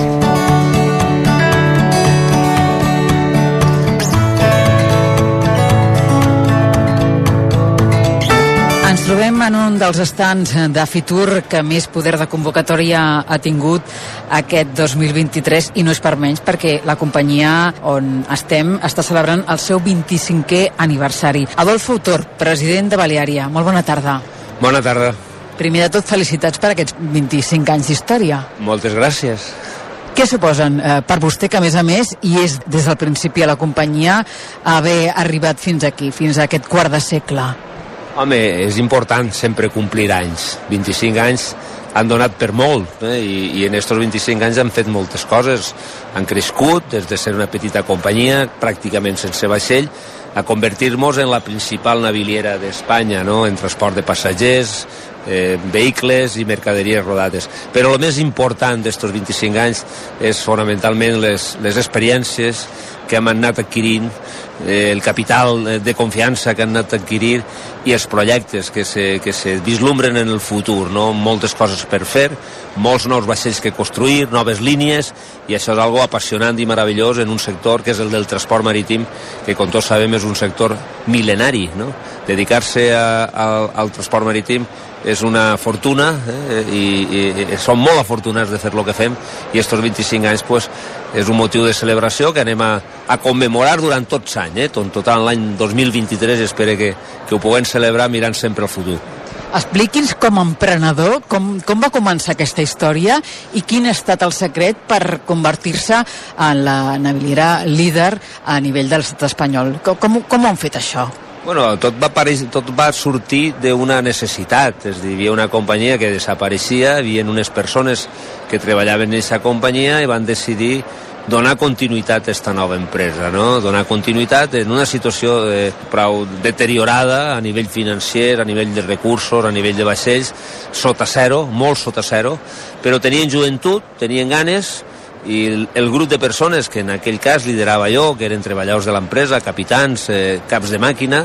Ens trobem en un dels estants de Fitur que més poder de convocatòria ha tingut aquest 2023 i no és per menys perquè la companyia on estem està celebrant el seu 25è aniversari. Adolfo Autor, president de Baleària, molt bona tarda. Bona tarda. Primer de tot, felicitats per aquests 25 anys d'història. Moltes gràcies. Què suposen eh, per vostè que, a més a més, i és des del principi a la companyia, haver arribat fins aquí, fins a aquest quart de segle? Home, és important sempre complir anys. 25 anys han donat per molt eh? I, i en aquests 25 anys han fet moltes coses. Han crescut des de ser una petita companyia, pràcticament sense vaixell, a convertir-nos en la principal naviliera d'Espanya no? en transport de passatgers, eh, vehicles i mercaderies rodades. Però el més important d'estos 25 anys és fonamentalment les, les experiències que hem anat adquirint, eh, el capital de confiança que han anat adquirir i els projectes que se, que se vislumbren en el futur, no? moltes coses per fer, molts nous vaixells que construir, noves línies, i això és algo apassionant i meravellós en un sector que és el del transport marítim, que com tots sabem és un sector mil·lenari. No? Dedicar-se al, al transport marítim és una fortuna eh? I, i, i som molt afortunats de fer el que fem i estos 25 anys pues, és un motiu de celebració que anem a, a commemorar durant tots l'any, eh? tot, tot l'any 2023 espero que, que ho puguem celebrar mirant sempre al futur. Expliqui'ns com a emprenedor com, com va començar aquesta història i quin ha estat el secret per convertir-se en la naviliera líder a nivell de l'estat espanyol. Com, com, com han fet això? Bueno, tot va, apareix, tot va sortir d'una necessitat, és a dir, hi havia una companyia que desapareixia, hi havia unes persones que treballaven en aquesta companyia i van decidir donar continuïtat a aquesta nova empresa, no? donar continuïtat en una situació eh, prou deteriorada a nivell financer, a nivell de recursos, a nivell de vaixells, sota zero, molt sota zero, però tenien joventut, tenien ganes, i el, el grup de persones que en aquell cas liderava jo, que eren treballadors de l'empresa, capitans, eh, caps de màquina,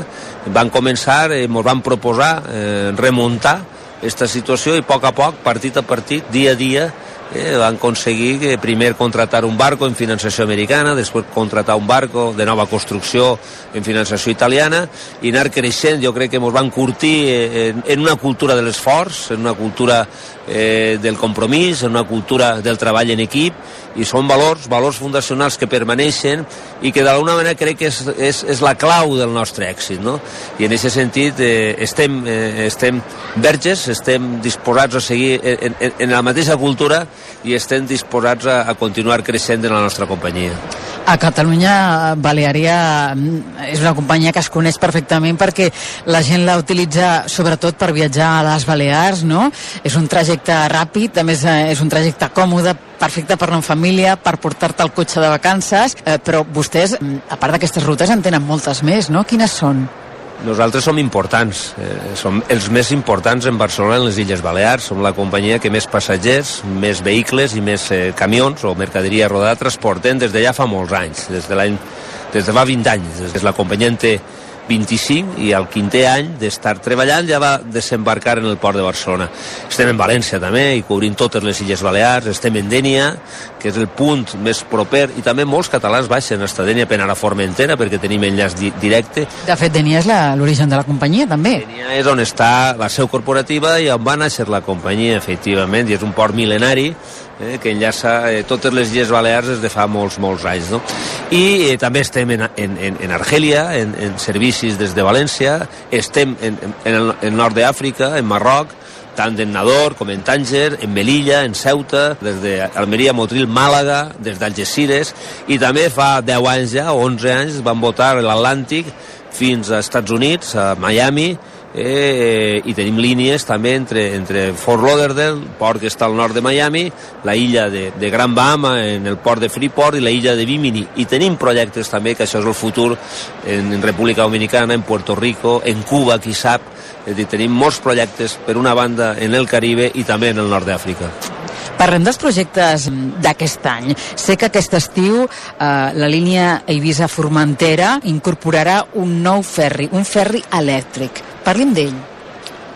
van començar, eh, ens van proposar eh, remuntar aquesta situació i a poc a poc, partit a partit, dia a dia, eh, van aconseguir que primer contratar un barco en financiació americana, després contratar un barco de nova construcció en financiació italiana i anar creixent, jo crec que ens van curtir eh, en, en una cultura de l'esforç, en una cultura eh, del compromís, en una cultura del treball en equip i són valors, valors fundacionals que permaneixen i que d'alguna manera crec que és, és, és la clau del nostre èxit no? i en aquest sentit eh, estem, eh, estem verges, estem disposats a seguir en, en, en la mateixa cultura i estem disposats a, a continuar creixent en la nostra companyia. A Catalunya, Balearia mm, és una companyia que es coneix perfectament perquè la gent la utilitza sobretot per viatjar a les Balears, no? És un trajecte ràpid, a més eh, és un trajecte còmode, perfecte per anar en família, per portar-te el cotxe de vacances, eh, però vostès, mm, a part d'aquestes rutes, en tenen moltes més, no? Quines són? Nosaltres som importants, eh, som els més importants en Barcelona, en les Illes Balears. Som la companyia que més passatgers, més vehicles i més eh, camions o mercaderia rodada transporten des de ja fa molts anys, des de l'any des de fa 20 anys. De la companyia en té 25 i al quinter any d'estar treballant ja va desembarcar en el port de Barcelona. Estem en València també i cobrim totes les Illes Balears, estem en Dènia, que és el punt més proper, i també molts catalans baixen a Dènia per anar a Formentera perquè tenim enllaç di directe. De fet, Dènia és l'origen de la companyia, també. Dènia és on està la seu corporativa i on va néixer la companyia, efectivament, i és un port mil·lenari eh, que enllaça eh, totes les Illes Balears des de fa molts, molts anys. No? I eh, també estem en, en, en Argèlia, en, en servicis des de València, estem en, en, el en nord d'Àfrica, en Marroc, tant en Nador com en Tànger, en Melilla, en Ceuta, des d'Almeria, Motril, Màlaga, des d'Algeciras, i també fa 10 anys ja, o 11 anys, van votar l'Atlàntic fins als Estats Units, a Miami, eh, i tenim línies també entre, entre Fort Lauderdale, port que està al nord de Miami, la illa de, de Gran Bahama en el port de Freeport i la illa de Bimini. I tenim projectes també, que això és el futur, en, en República Dominicana, en Puerto Rico, en Cuba, qui sap. És dir, tenim molts projectes, per una banda, en el Caribe i també en el nord d'Àfrica. Parlem dels projectes d'aquest any. Sé que aquest estiu eh, la línia Eivissa-Formentera incorporarà un nou ferri, un ferri elèctric. Parlim d'ell.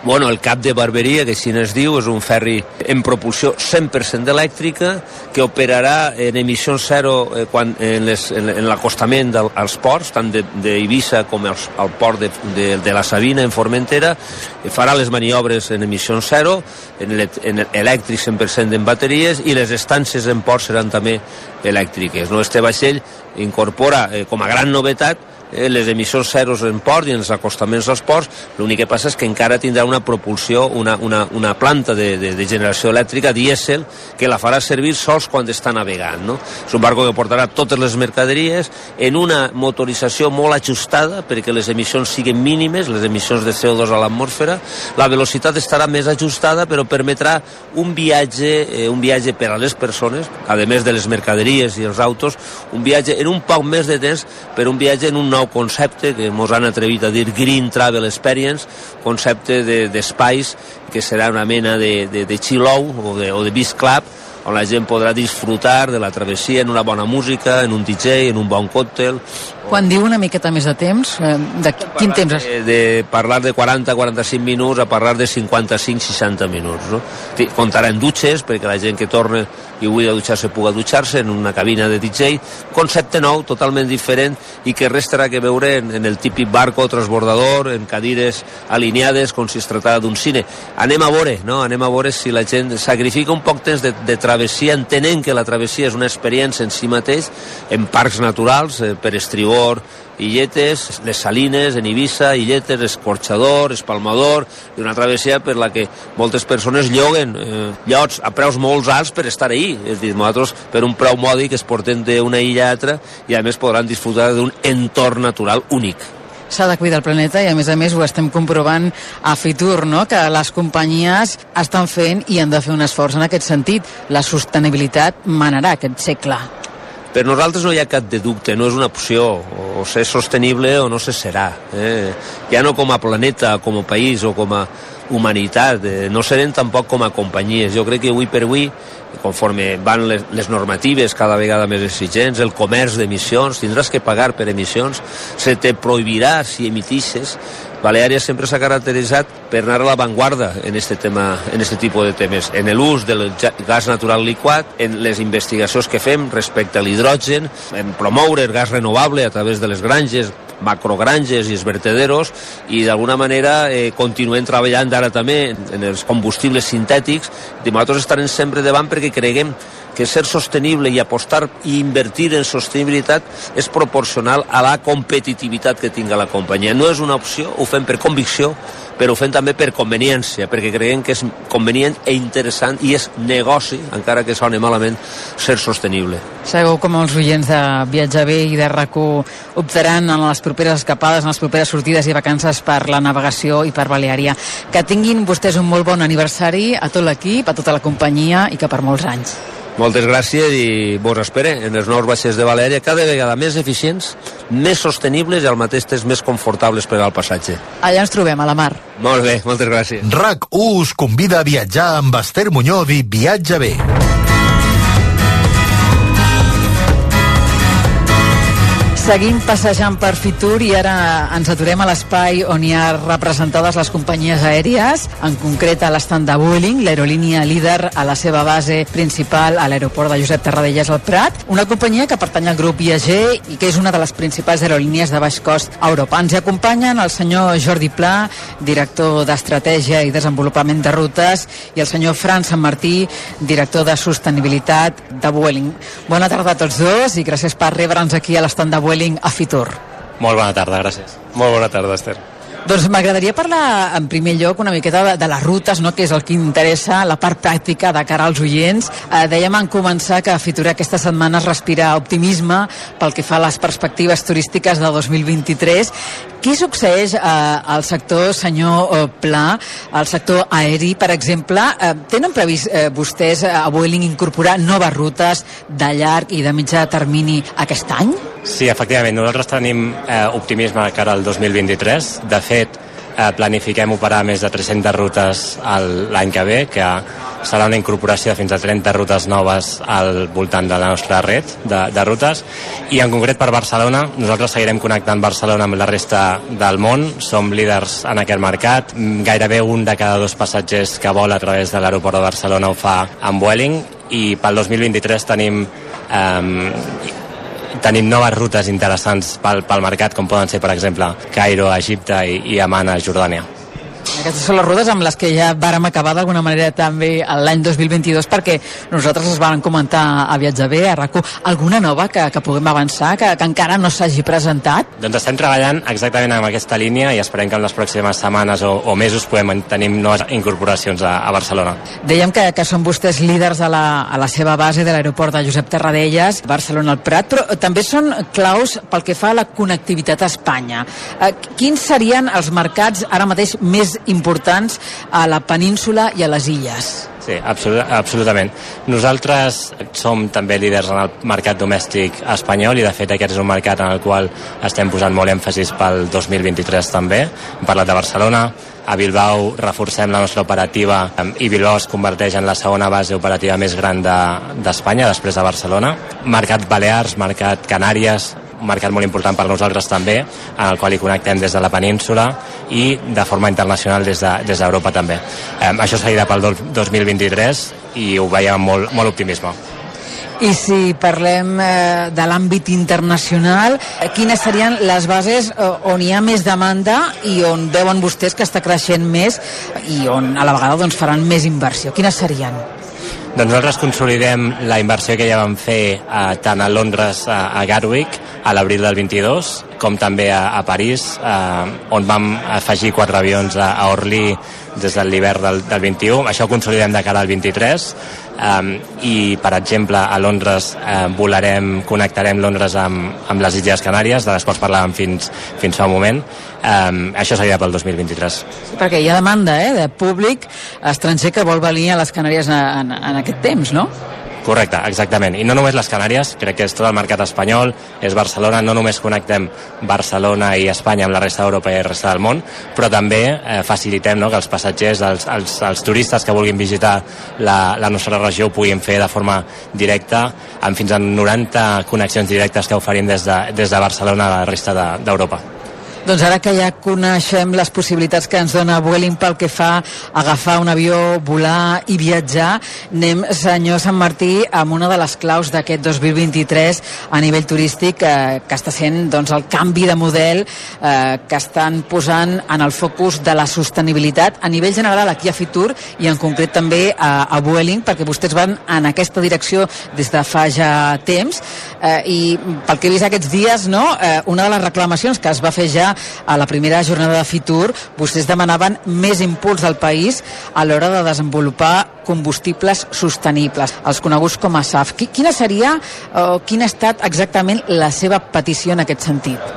Bueno, el cap de Barberia, que així es diu, és un ferri en propulsió 100% elèctrica que operarà en emissions zero eh, quan, en, les, en, en l'acostament als ports, tant d'Eivissa com als, al port de, de, de la Sabina, en Formentera, eh, farà les maniobres en emissions zero, en, el, en elèctric 100% en bateries i les estances en port seran també elèctriques. No? Este vaixell incorpora, eh, com a gran novetat, les emissions zeros en port i en els acostaments als ports, l'únic que passa és que encara tindrà una propulsió, una, una, una planta de, de, de generació elèctrica dièsel que la farà servir sols quan està navegant. No? És un barco que portarà totes les mercaderies en una motorització molt ajustada perquè les emissions siguin mínimes, les emissions de CO2 a l'atmosfera, la velocitat estarà més ajustada però permetrà un viatge, eh, un viatge per a les persones, a més de les mercaderies i els autos, un viatge en un poc més de temps per un viatge en un nou concepte que ens han atrevit a dir Green Travel Experience, concepte d'espais de, que serà una mena de, de, de chill-out o de, o de beach club, on la gent podrà disfrutar de la travessia en una bona música, en un DJ, en un bon còctel. Quan diu una miqueta més de temps, eh, de quin temps? De, de parlar de 40-45 minuts a parlar de 55-60 minuts. No? Comptarà en dutxes, perquè la gent que torna i a dutxar-se puga dutxar-se en una cabina de DJ, concepte nou, totalment diferent i que res terà que veure en, en el típic barco transbordador, en cadires alineades com si es tractava d'un cine. Anem a veure, no? Anem a veure si la gent sacrifica un poc temps de, de travessia, entenent que la travessia és una experiència en si mateix, en parcs naturals, eh, per estribor, Illetes, les Salines, en Eivissa, Illetes, Escorxador, Espalmador, i una travessia per la que moltes persones lloguen eh, llots a preus molt alts per estar ahí. És dir, nosaltres per un preu mòdic es porten d'una illa a altra i a més podran disfrutar d'un entorn natural únic s'ha de cuidar el planeta i a més a més ho estem comprovant a Fitur, no? que les companyies estan fent i han de fer un esforç en aquest sentit. La sostenibilitat manarà aquest segle. Per nosaltres no hi ha cap de dubte, no és una opció, o ser sostenible o no se serà. Eh? Ja no com a planeta, com a país o com a humanitat, eh? no serem tampoc com a companyies. Jo crec que avui per avui, conforme van les, les normatives cada vegada més exigents, el comerç d'emissions, tindràs que pagar per emissions, se te prohibirà si emitixes Baleària sempre s'ha caracteritzat per anar a l'avantguarda en este tema, en este tipus de temes, en l'ús del gas natural liquat, en les investigacions que fem respecte a l'hidrogen, en promoure el gas renovable a través de les granges, macrogranges i els vertederos i d'alguna manera eh, continuem treballant ara també en els combustibles sintètics i nosaltres estarem sempre davant perquè creguem que ser sostenible i apostar i invertir en sostenibilitat és proporcional a la competitivitat que tinga la companyia. No és una opció, ho fem per convicció, però ho fem també per conveniència, perquè creiem que és convenient e interessant i és negoci, encara que soni malament, ser sostenible. Segur com els oients de Viatge B i de rac optaran en les properes escapades, en les properes sortides i vacances per la navegació i per Baleària. Que tinguin vostès un molt bon aniversari a tot l'equip, a tota la companyia i que per molts anys. Moltes gràcies i vos espere en els nous vaixells de Valèria cada vegada més eficients, més sostenibles i al mateix temps més confortables per al passatge. Allà ens trobem, a la mar. Molt bé, moltes gràcies. RAC1 us convida a viatjar amb Esther Muñoz i Viatge bé. Seguim passejant per Fitur i ara ens aturem a l'espai on hi ha representades les companyies aèries, en concret a l'estand de Vueling, l'aerolínia líder a la seva base principal a l'aeroport de Josep Tarradellas al Prat, una companyia que pertany al grup IAG i que és una de les principals aerolínies de baix cost a Europa. Ens hi acompanyen el senyor Jordi Pla, director d'Estratègia i Desenvolupament de Rutes, i el senyor Fran Sant Martí, director de Sostenibilitat de Vueling. Bona tarda a tots dos i gràcies per rebre'ns aquí a l'estand de Vueling Vueling a Fitur. Molt bona tarda, gràcies. Molt bona tarda, Esther. Doncs m'agradaria parlar en primer lloc una miqueta de, de les rutes, no? que és el que interessa, la part pràctica de cara als oients. Eh, dèiem en començar que Fitura aquesta setmana es respira optimisme pel que fa a les perspectives turístiques de 2023. Què succeeix eh, al sector, senyor eh, Pla, al sector aeri, per exemple? Eh, tenen previst eh, vostès eh, a Vueling incorporar noves rutes de llarg i de mitjà termini aquest any? Sí, efectivament, nosaltres tenim eh, optimisme cara al 2023. De fet, eh, planifiquem operar més de 300 rutes l'any que ve, que serà una incorporació de fins a 30 rutes noves al voltant de la nostra red de, de rutes. I en concret per Barcelona nosaltres seguirem connectant Barcelona amb la resta del món. Som líders en aquest mercat. Gairebé un de cada dos passatgers que vola a través de l'aeroport de Barcelona ho fa amb Vueling. I pel 2023 tenim eh, tenim noves rutes interessants pel, pel mercat, com poden ser, per exemple, Cairo Egipte i, i Amman a Jordània. Aquestes són les rutes amb les que ja vàrem acabar d'alguna manera també l'any 2022 perquè nosaltres les vam comentar a Viatge B, a RAC1. Alguna nova que, que puguem avançar, que, que encara no s'hagi presentat? Doncs estem treballant exactament en aquesta línia i esperem que en les pròximes setmanes o, o mesos podem tenir noves incorporacions a, a Barcelona. Dèiem que, que són vostès líders a la, a la seva base de l'aeroport de Josep Terradellas, Barcelona al Prat, però també són claus pel que fa a la connectivitat a Espanya. Eh, quins serien els mercats ara mateix més importants a la península i a les illes. Sí, absolut, absolutament. Nosaltres som també líders en el mercat domèstic espanyol i de fet aquest és un mercat en el qual estem posant molt èmfasis pel 2023 també. Hem parlat de Barcelona, a Bilbao reforcem la nostra operativa i Bilbao es converteix en la segona base operativa més gran d'Espanya, de, després de Barcelona. Mercat Balears, mercat Canàries, un mercat molt important per nosaltres també, en el qual hi connectem des de la península i de forma internacional des d'Europa de, des també. Eh, això seguirà pel 2023 i ho veiem amb molt, molt optimisme. I si parlem eh, de l'àmbit internacional, eh, quines serien les bases eh, on hi ha més demanda i on veuen vostès que està creixent més i on a la vegada doncs, faran més inversió? Quines serien? Doncs nosaltres consolidem la inversió que ja vam fer eh, tant a Londres, a, a Gatwick, a l'abril del 22, com també a, a París, eh, on vam afegir quatre avions a, a Orly des de l'hivern del, del 21. Això ho consolidem de cara al 23 um, i, per exemple, a Londres uh, volarem, connectarem Londres amb, amb les Illes Canàries, de les quals parlàvem fins, fins fa un moment. Um, això seria pel 2023. Sí, perquè hi ha demanda eh, de públic estranger que vol venir a les Canàries en, en aquest temps, no? Correcte, exactament. I no només les Canàries, crec que és tot el mercat espanyol, és Barcelona, no només connectem Barcelona i Espanya amb la resta d'Europa i la resta del món, però també eh, facilitem no, que els passatgers, els, els, els turistes que vulguin visitar la, la nostra regió ho puguin fer de forma directa, amb fins a 90 connexions directes que oferim des de, des de Barcelona a la resta d'Europa. De, Doncs ara que ja coneixem les possibilitats que ens dona Vueling pel que fa a agafar un avió, volar i viatjar, anem, senyor Sant Martí, amb una de les claus d'aquest 2023 a nivell turístic eh, que està sent doncs, el canvi de model eh, que estan posant en el focus de la sostenibilitat a nivell general aquí a Fitur i en concret també a, a Vueling, perquè vostès van en aquesta direcció des de fa ja temps. Eh, i pel que he vist aquests dies, no, eh, una de les reclamacions que es va fer ja a la primera jornada de Fitur, vostès demanaven més impuls al país a l'hora de desenvolupar combustibles sostenibles, els coneguts com a SAF. Quina seria o quina ha estat exactament la seva petició en aquest sentit?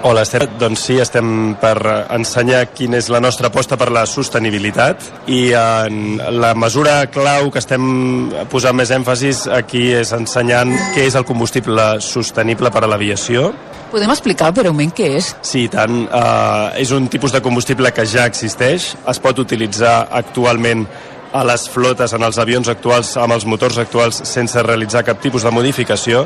Hola, Esther. Doncs sí, estem per ensenyar quina és la nostra aposta per la sostenibilitat i en la mesura clau que estem posant més èmfasis aquí és ensenyant què és el combustible sostenible per a l'aviació. Podem explicar breument què és? Sí, tant. Uh, és un tipus de combustible que ja existeix, es pot utilitzar actualment a les flotes, en els avions actuals, amb els motors actuals, sense realitzar cap tipus de modificació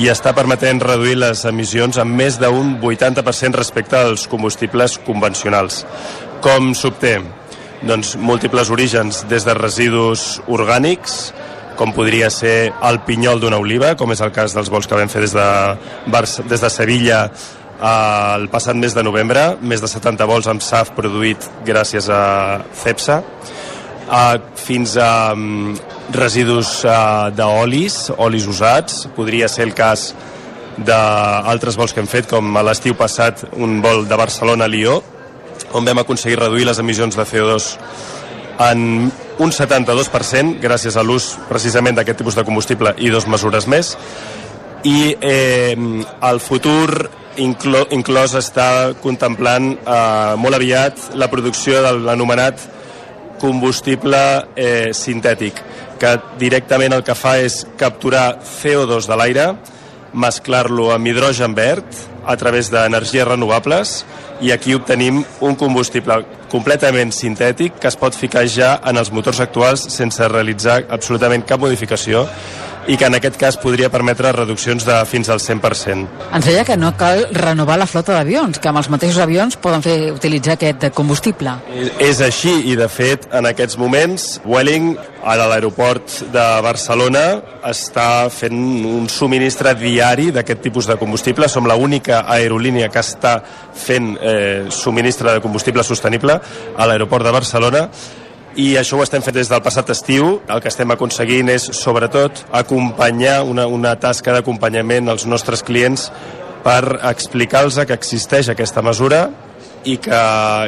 i està permetent reduir les emissions en més d'un 80% respecte als combustibles convencionals. Com s'obté? Doncs múltiples orígens, des de residus orgànics, com podria ser el pinyol d'una oliva, com és el cas dels vols que vam fer des de, des de Sevilla el passat mes de novembre, més de 70 vols amb SAF produït gràcies a CEPSA, fins a um, residus d'olis, olis usats. Podria ser el cas d'altres vols que hem fet, com a l'estiu passat un vol de Barcelona a Lió, on vam aconseguir reduir les emissions de CO2 en un 72% gràcies a l'ús precisament d'aquest tipus de combustible i dos mesures més. I eh, el futur inclo, inclòs està contemplant eh, molt aviat la producció de l'anomenat combustible eh, sintètic, que directament el que fa és capturar CO2 de l'aire, mesclar-lo amb hidrogen verd a través d'energies renovables i aquí obtenim un combustible completament sintètic que es pot ficar ja en els motors actuals sense realitzar absolutament cap modificació i que en aquest cas podria permetre reduccions de fins al 100%. Ens deia que no cal renovar la flota d'avions, que amb els mateixos avions poden fer utilitzar aquest combustible. És així i de fet en aquests moments Welling a l'aeroport de Barcelona està fent un subministre diari d'aquest tipus de combustible. Som l'única aerolínia que està fent eh, subministre de combustible sostenible a l'aeroport de Barcelona i això ho estem fent des del passat estiu. El que estem aconseguint és, sobretot, acompanyar una, una tasca d'acompanyament als nostres clients per explicar-los que existeix aquesta mesura i que,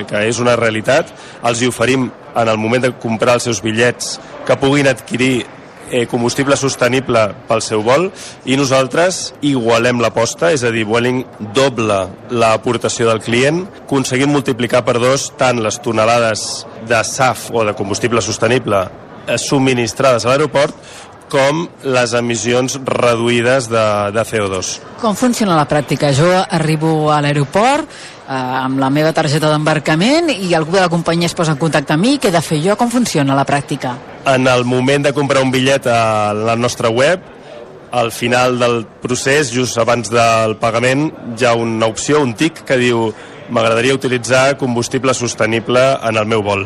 que és una realitat. Els hi oferim en el moment de comprar els seus bitllets que puguin adquirir eh, combustible sostenible pel seu vol i nosaltres igualem l'aposta, és a dir, Vueling doble l'aportació del client, aconseguim multiplicar per dos tant les tonelades de SAF o de combustible sostenible eh, subministrades a l'aeroport com les emissions reduïdes de, de CO2. Com funciona la pràctica? Jo arribo a l'aeroport eh, amb la meva targeta d'embarcament i algú de la companyia es posa en contacte amb mi, què he de fer jo? Com funciona la pràctica? En el moment de comprar un bitllet a la nostra web, al final del procés, just abans del pagament, hi ha una opció, un tic, que diu m'agradaria utilitzar combustible sostenible en el meu vol.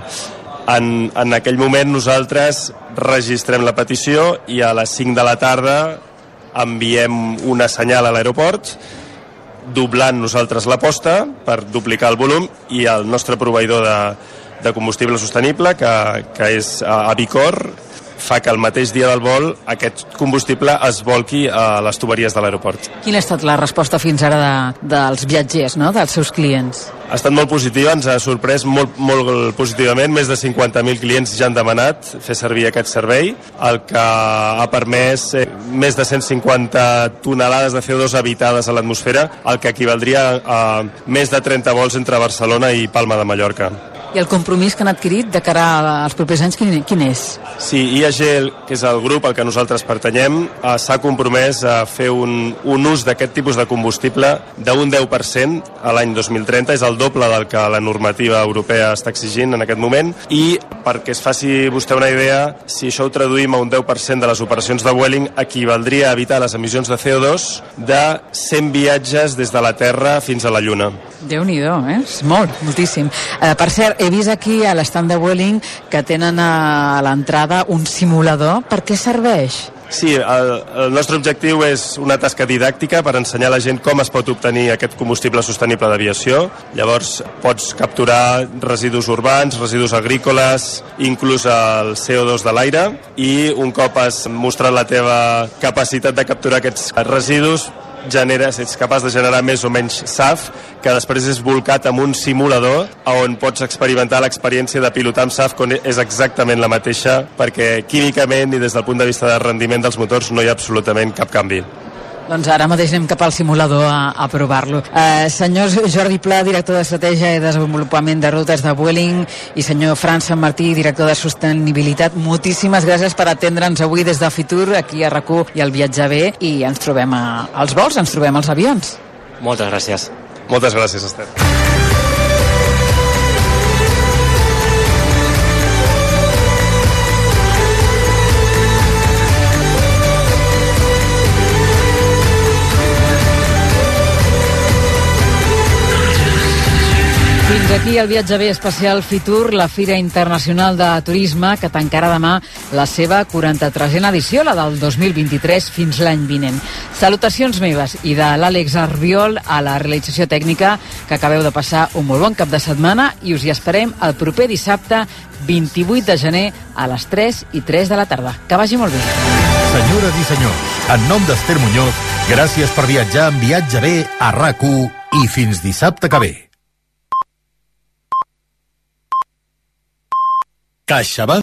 En, en aquell moment nosaltres registrem la petició i a les 5 de la tarda enviem una senyal a l'aeroport doblant nosaltres l'aposta per duplicar el volum i el nostre proveïdor de, de combustible sostenible, que, que és a Bicor, fa que el mateix dia del vol aquest combustible es volqui a les tuberies de l'aeroport. Quina ha estat la resposta fins ara de, dels viatgers, no? dels seus clients? Ha estat molt positiva, ens ha sorprès molt, molt positivament. Més de 50.000 clients ja han demanat fer servir aquest servei, el que ha permès eh, més de 150 tonelades de CO2 evitades a l'atmosfera, el que equivaldria a més de 30 vols entre Barcelona i Palma de Mallorca. I el compromís que han adquirit de cara als propers anys, quin, quin és? Sí, IAG, que és el grup al que nosaltres pertanyem, eh, s'ha compromès a fer un, un ús d'aquest tipus de combustible d'un 10% a l'any 2030, és el doble del que la normativa europea està exigint en aquest moment, i perquè es faci vostè una idea, si això ho traduïm a un 10% de les operacions de Vueling, equivaldria a evitar les emissions de CO2 de 100 viatges des de la Terra fins a la Lluna. Déu nhi eh? És molt, moltíssim. Eh, per cert, he vist aquí a l'estand de Welling que tenen a l'entrada un simulador. Per què serveix? Sí, el, el nostre objectiu és una tasca didàctica per ensenyar a la gent com es pot obtenir aquest combustible sostenible d'aviació. Llavors pots capturar residus urbans, residus agrícoles, inclús el CO2 de l'aire i un cop has mostrat la teva capacitat de capturar aquests residus generes, ets capaç de generar més o menys SAF, que després és volcat amb un simulador on pots experimentar l'experiència de pilotar amb SAF, que és exactament la mateixa, perquè químicament i des del punt de vista de rendiment dels motors no hi ha absolutament cap canvi. Doncs ara mateix anem cap al simulador a, a provar-lo. Eh, senyor Jordi Pla, director d'Estratègia i Desenvolupament de Rutes de Vueling, i senyor Fran Sant Martí, director de Sostenibilitat, moltíssimes gràcies per atendre'ns avui des de Fitur, aquí a RAC1 i al Viatjar B, i ens trobem a, als vols, ens trobem als avions. Moltes gràcies. Moltes gràcies, Esther. Aquí el viatge bé especial Fitur, la Fira Internacional de Turisme, que tancarà demà la seva 43a edició, la del 2023, fins l'any vinent. Salutacions meves i de l'Àlex Arbiol a la realització tècnica, que acabeu de passar un molt bon cap de setmana i us hi esperem el proper dissabte 28 de gener a les 3 i 3 de la tarda. Que vagi molt bé. Senyores i senyors, en nom d'Ester Muñoz, gràcies per viatjar amb Viatge B a rac i fins dissabte que ve. CaixaBank